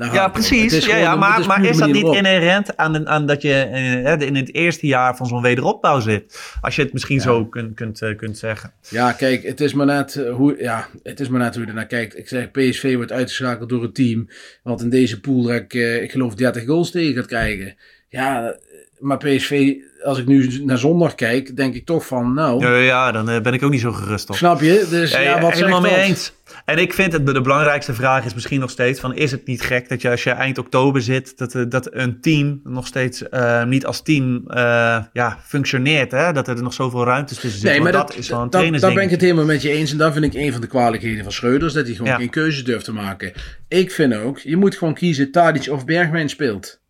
Daar Ja, het. Het precies. is Ja, ja, het maar, is maar is dat niet inherent aan, aan dat je eh, in het eerste jaar van zo'n wederopbouw zit? Als je het misschien zo kunt, kunt, eh, kunt zeggen. Ja, kijk, het is maar net eh, hoe, ja, het is maar net hoe je ernaar kijkt. Ik zeg, PSV wordt uitgeschakeld door een team. Wat in deze pool, ik, eh, ik geloof, 30 goals tegen gaat krijgen. Ja, maar PSV, als ik nu naar zondag kijk, denk ik toch van, nou, Ja, ja, dan ben ik ook niet zo gerust op. snap je? Dus Ja, wat helemaal mee dat? eens. En ik vind het de, belangrijkste vraag is misschien nog steeds van is het niet gek dat je als je eind oktober zit dat, eh, dat een team nog steeds eh, niet als team eh, ja, functioneert, hè? dat er nog zoveel ruimtes tussen zitten. Nee, maar dat, dat, is wel een dat, daar ben ik het helemaal met je eens. En dat vind ik een van de kwalijkheden van Schreuders. Dat hij gewoon Ja. geen keuze durft te maken. Ik vind ook, je moet gewoon kiezen Tadic of Bergwijn speelt.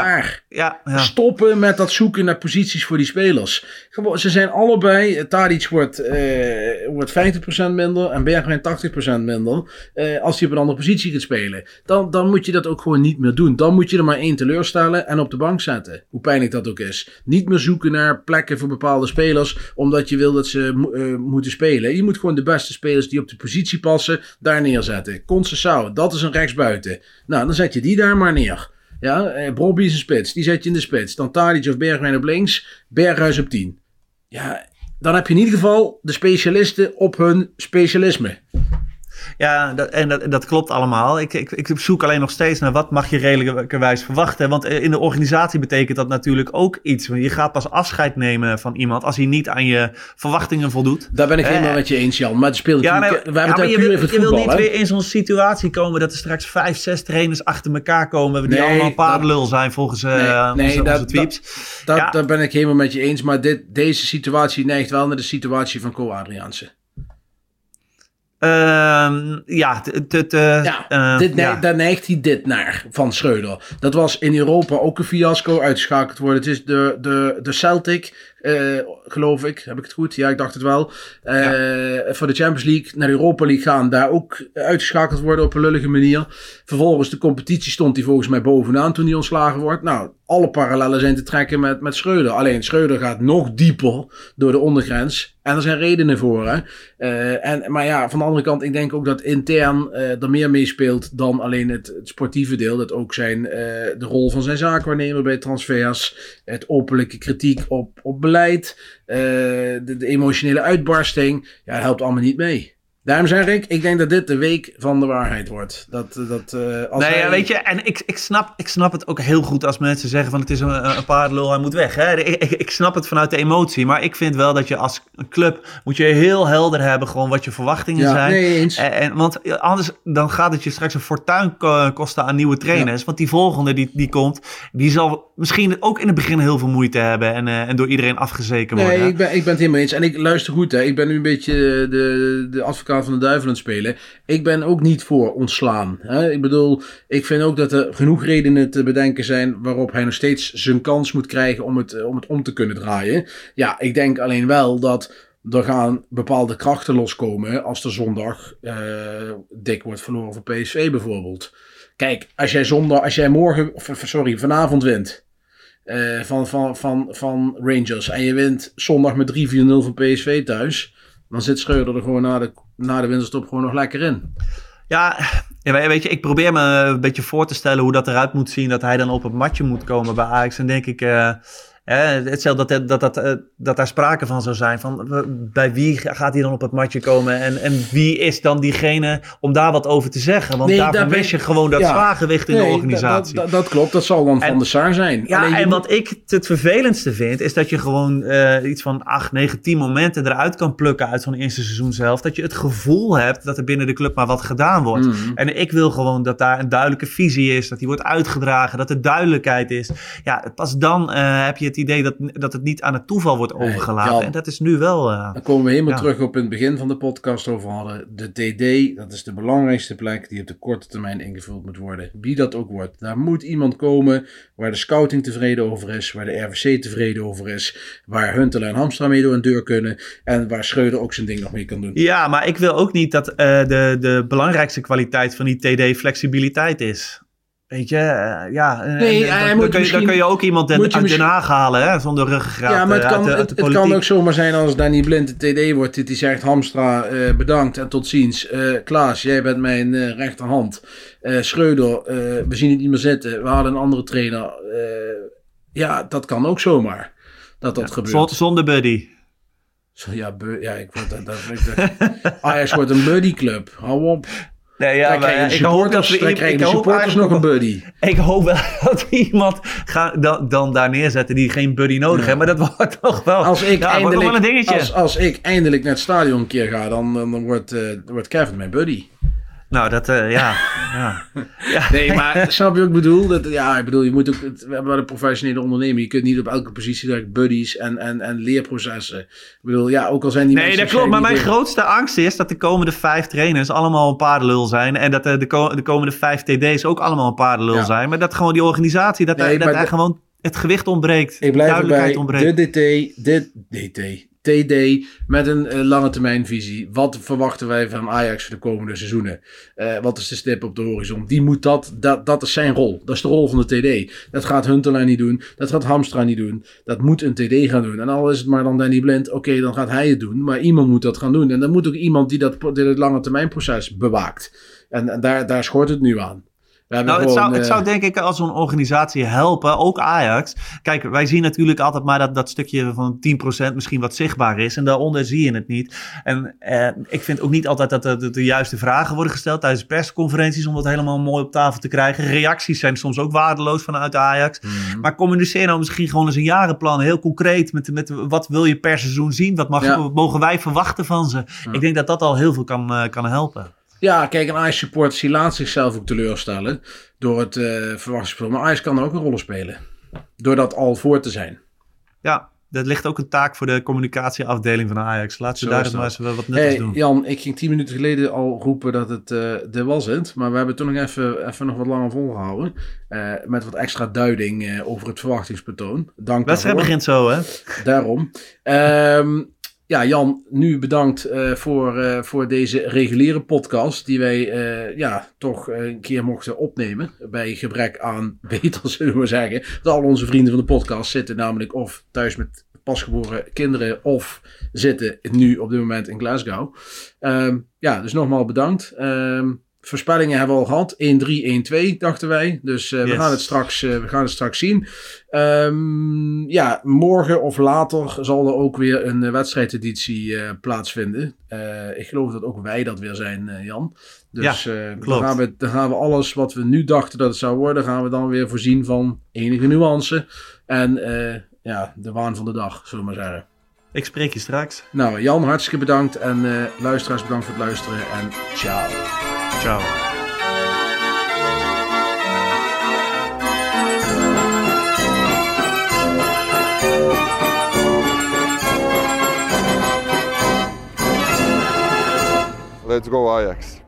Klaar. Ja, ja. Stoppen met dat zoeken naar posities voor die spelers. Ze zijn allebei. eh, Tadic wordt, eh, wordt 50% minder en Bergwijn 80% minder. eh, als hij op een andere positie gaat spelen. Dan, dan moet je dat ook gewoon niet meer doen. Dan moet je er maar één teleurstellen en op de bank zetten. Hoe pijnlijk dat ook is. Niet meer zoeken naar plekken voor bepaalde spelers. Omdat je wil dat ze mo- moeten spelen. Je moet gewoon de beste spelers die op de positie passen. daar neerzetten. Concessao, dat is een rechtsbuiten. Nou, dan zet je die daar maar neer. Ja, eh, Brobby is een spits. Die zet je in de spits. Dan Tadic of Bergwijn op links. Berghuis op 10. Ja, dan heb je in ieder geval de specialisten op hun specialisme. Ja, dat, en dat, dat klopt allemaal. Ik, ik, ik zoek alleen nog steeds naar wat mag je redelijkerwijs verwachten. Want in de organisatie betekent dat natuurlijk ook iets. Je gaat pas afscheid nemen van iemand als hij niet aan je verwachtingen voldoet. Daar ben ik helemaal met je eens, Jan. Maar het speelt ja, we hebben ja, het maar je, wil, het je wil voetbal, niet hè? weer in zo'n situatie komen dat er straks vijf, zes trainers achter elkaar komen. Die Nee, allemaal paardenlul zijn volgens eh nee, onze, dat- onze tweeps. Dat, Ja. Daar ben ik helemaal met je eens. Maar dit, deze situatie neigt wel naar de situatie van Co Ehm, ja, eh, eh, dit ne- ja. Daar neigt hij dit naar van Schreuder. Dat was in Europa ook een fiasco uitgeschakeld worden. Het is de, de, de Celtic, eh, geloof ik. Heb ik het goed? Ja, ik dacht het wel. Eh, Voor de Champions League naar de Europa League gaan. Daar ook uitgeschakeld worden op een lullige manier. Vervolgens de competitie stond hij volgens mij bovenaan toen hij ontslagen wordt. Nou, alle parallellen zijn te trekken met, met Schreuder. Alleen Schreuder gaat nog dieper door de ondergrens. En er zijn redenen voor. Hè? Eh, en, maar ja, van de andere kant, ik denk ook dat intern eh, er meer meespeelt dan alleen het, het sportieve deel. Dat ook zijn, de rol van zijn zaakwaarnemer bij transfers, het openlijke kritiek op, op beleid, eh, de, de emotionele uitbarsting. Ja, helpt allemaal niet mee. Daarom zeg ik, ik denk dat dit de week van de waarheid wordt. Dat, dat, eh, als nee, hij- ja, weet je, en ik, ik, snap, ik snap het ook heel goed als mensen zeggen van het is een, een paardenlul, hij moet weg. Hè? Ik, ik, ik snap het vanuit de emotie, maar ik vind wel dat je als club moet je heel helder hebben gewoon wat je verwachtingen Ja, zijn. nee, eens. En, en- want anders dan gaat het je straks een fortuin ko- kosten aan nieuwe trainers. Want die volgende die, die komt, die zal misschien ook in het begin heel veel moeite hebben en, eh, en door iedereen afgezeken worden. Nee, ik ben, ik ben het helemaal eens. En ik luister goed, hè. Ik ben nu een beetje de, de advocaat van de duivel aan het spelen. Ik ben ook niet voor ontslaan. Hè. Ik bedoel, ik vind ook dat er genoeg redenen te bedenken zijn waarop hij nog steeds zijn kans moet krijgen om het, eh, om het om te kunnen draaien. Ja, ik denk alleen wel dat er gaan bepaalde krachten loskomen als er zondag eh, dik wordt verloren voor PSV bijvoorbeeld. Kijk, als jij zondag, als jij morgen, sorry, vanavond wint eh, van, van, van, van Rangers en je wint zondag met 3-4-0 van PSV thuis, dan zit Schreuder er gewoon na de, na de winterstop gewoon nog lekker in. Ja, ja, we- weet je, ik probeer me een beetje voor te stellen hoe dat eruit moet zien. Dat hij dan op het matje moet komen bij Ajax. En denk ik, eh, hetzelfde dat, dat, dat, eh, dat daar sprake van zou zijn. Van, eh, bij wie gaat hij dan op het matje komen? En, en wie is dan diegene om daar wat over te zeggen? Want Nee, daar ben je gewoon dat ja. zwaargewicht in Nee, de organisatie. Dat, dat, dat klopt, dat zal dan Van de Sar zijn. Ja, Alleen en wat ik het- vervelendste vind, is dat je gewoon eh, iets van 8, 9, 10 momenten eruit kan plukken uit zo'n eerste seizoen zelf. Dat je het gevoel hebt dat er binnen de club maar wat gedaan wordt. Mhm. En ik wil gewoon dat daar een duidelijke visie is, dat die wordt uitgedragen, dat er duidelijkheid is. Ja, pas dan heb je het idee dat, dat het niet aan het toeval wordt overgelaten. En dat is nu wel. eh, Dan komen we helemaal ja. terug op in het begin van de podcast over hadden. De DD, dat is de belangrijkste plek die op de korte termijn ingevuld moet worden. Wie dat ook wordt. Daar moet iemand komen waar de scouting tevreden over is, waar de RVC tevreden over is, waar Huntelaar en Hamstra mee door een deur kunnen en waar Schreuder ook zijn ding nog mee kan doen. Ja, maar ik wil ook niet dat eh, de, de belangrijkste kwaliteit van die TD flexibiliteit is. Weet je, eh, ja. Nee, dan, kun je, dan misschien- kun je ook iemand den- uit Den Haag halen, hè, zonder ruggengraat Ja, maar het eh, kan, uit de, uit het, de het kan ook zomaar zijn als Danny Blind de TD wordt. Dat hij zegt, Hamstra, eh, bedankt en tot ziens. Eh, Klaas, jij bent mijn rechterhand. Schreuder, we zien het niet meer zitten. We hadden een andere trainer. Ja, dat kan ook zomaar. Dat dat gebeurt. Zon- Zonder buddy. Zo, Ja, bu- ja, ik word dat. dat dacht, Ajax wordt een buddy club. Hou op. Nee, ja, maar de ik hoop dat we- ik- supporters nog een buddy. Ik hoop wel dat we iemand gaan, dan, dan daar neerzetten die geen buddy nodig heeft. Maar dat wordt toch wel, Als ik, wel een eindelijk, dingetje. als, als ik eindelijk naar het stadion een keer ga, dan, dan, dan wordt, eh, wordt Kevin mijn buddy. Nou, dat, eh, ja. ja. Nee, maar snap je wat ik bedoel? Dat, ja, ik bedoel, je moet ook, we hebben wel een professionele onderneming. Je kunt niet op elke positie direct buddies en, en, en leerprocessen. Ik bedoel, ja, ook al zijn die Nee, mensen dat klopt. Maar mijn grootste angst is dat de komende vijf trainers allemaal een paardenlul zijn. En dat de, de, ko- de komende vijf TD's ook allemaal een paardenlul Ja. zijn. Maar dat gewoon die organisatie, dat, Nee, dat de- gewoon het gewicht ontbreekt. Ik blijf duidelijkheid ontbreekt. De DT, dit, DT, TD met een eh, lange termijn visie. Wat verwachten wij van Ajax voor de komende seizoenen? Eh, wat is de stip op de horizon? Die moet dat, dat, dat is zijn rol. Dat is de rol van de TD. Dat gaat Huntelaar niet doen. Dat gaat Hamstra niet doen. Dat moet een TD gaan doen. En al is het maar dan Danny Blind, oké, dan gaat hij het doen. Maar iemand moet dat gaan doen. En dan moet ook iemand die dat, die lange termijn proces bewaakt. En, en daar, daar schort het nu aan. Nou, het, gewoon, zou, het eh, zou denk ik als zo'n organisatie helpen, ook Ajax. Kijk, wij zien natuurlijk altijd maar dat, dat stukje van 10% misschien wat zichtbaar is. En daaronder zie je het niet. En eh, ik vind ook niet altijd dat de, de, de juiste vragen worden gesteld tijdens persconferenties om dat helemaal mooi op tafel te krijgen. Reacties zijn soms ook waardeloos vanuit Ajax. Mhm. Maar communiceer nou misschien gewoon eens een jarenplan, heel concreet. Met, met wat wil je per seizoen zien? Wat, mag, Ja. mogen wij verwachten van ze? Ik denk dat dat al heel veel kan, eh, kan helpen. Ja, kijk, een Ajax supporters die laat zichzelf ook teleurstellen door het eh verwachtingsspel. Maar Ajax kan er ook een rol spelen. Door dat al voor te zijn. Ja, dat ligt ook een taak voor de communicatieafdeling van Ajax. Laat ze daar maar eens wel wat nuttigs Hey, doen. Jan, ik ging tien minuten geleden al roepen dat het eh er was het. Maar we hebben toen nog even, even nog wat langer volgehouden. eh, met wat extra duiding over het verwachtingspatroon. Dank Wedstrijd begint zo, hè? Daarom. Ehm, ja, Jan, nu bedankt eh, voor, eh, voor deze reguliere podcast. Die wij eh, ja, toch een keer mochten opnemen. Bij gebrek aan beter, zullen we zeggen. Want al onze vrienden van de podcast zitten namelijk of thuis met pasgeboren kinderen. Of zitten nu op dit moment in Glasgow. Ehm, ja, dus nogmaals bedankt. Voorspellingen hebben we al gehad. 1-3, 1-2 dachten wij. Dus eh, we, gaan het straks, eh, we gaan het straks zien. Ehm, ja, morgen of later zal er ook weer een eh, wedstrijdeditie plaatsvinden. Ik geloof dat ook wij dat weer zijn, Jan. Dus Ja, dan, gaan we, dan gaan we alles wat we nu dachten dat het zou worden, gaan we dan weer voorzien van enige nuance. En ja, de waan van de dag, zullen we maar zeggen. Ik spreek je straks. Nou, Jan, hartstikke bedankt. En luisteraars, bedankt voor het luisteren. En ciao. Ciao. Let's go Ajax.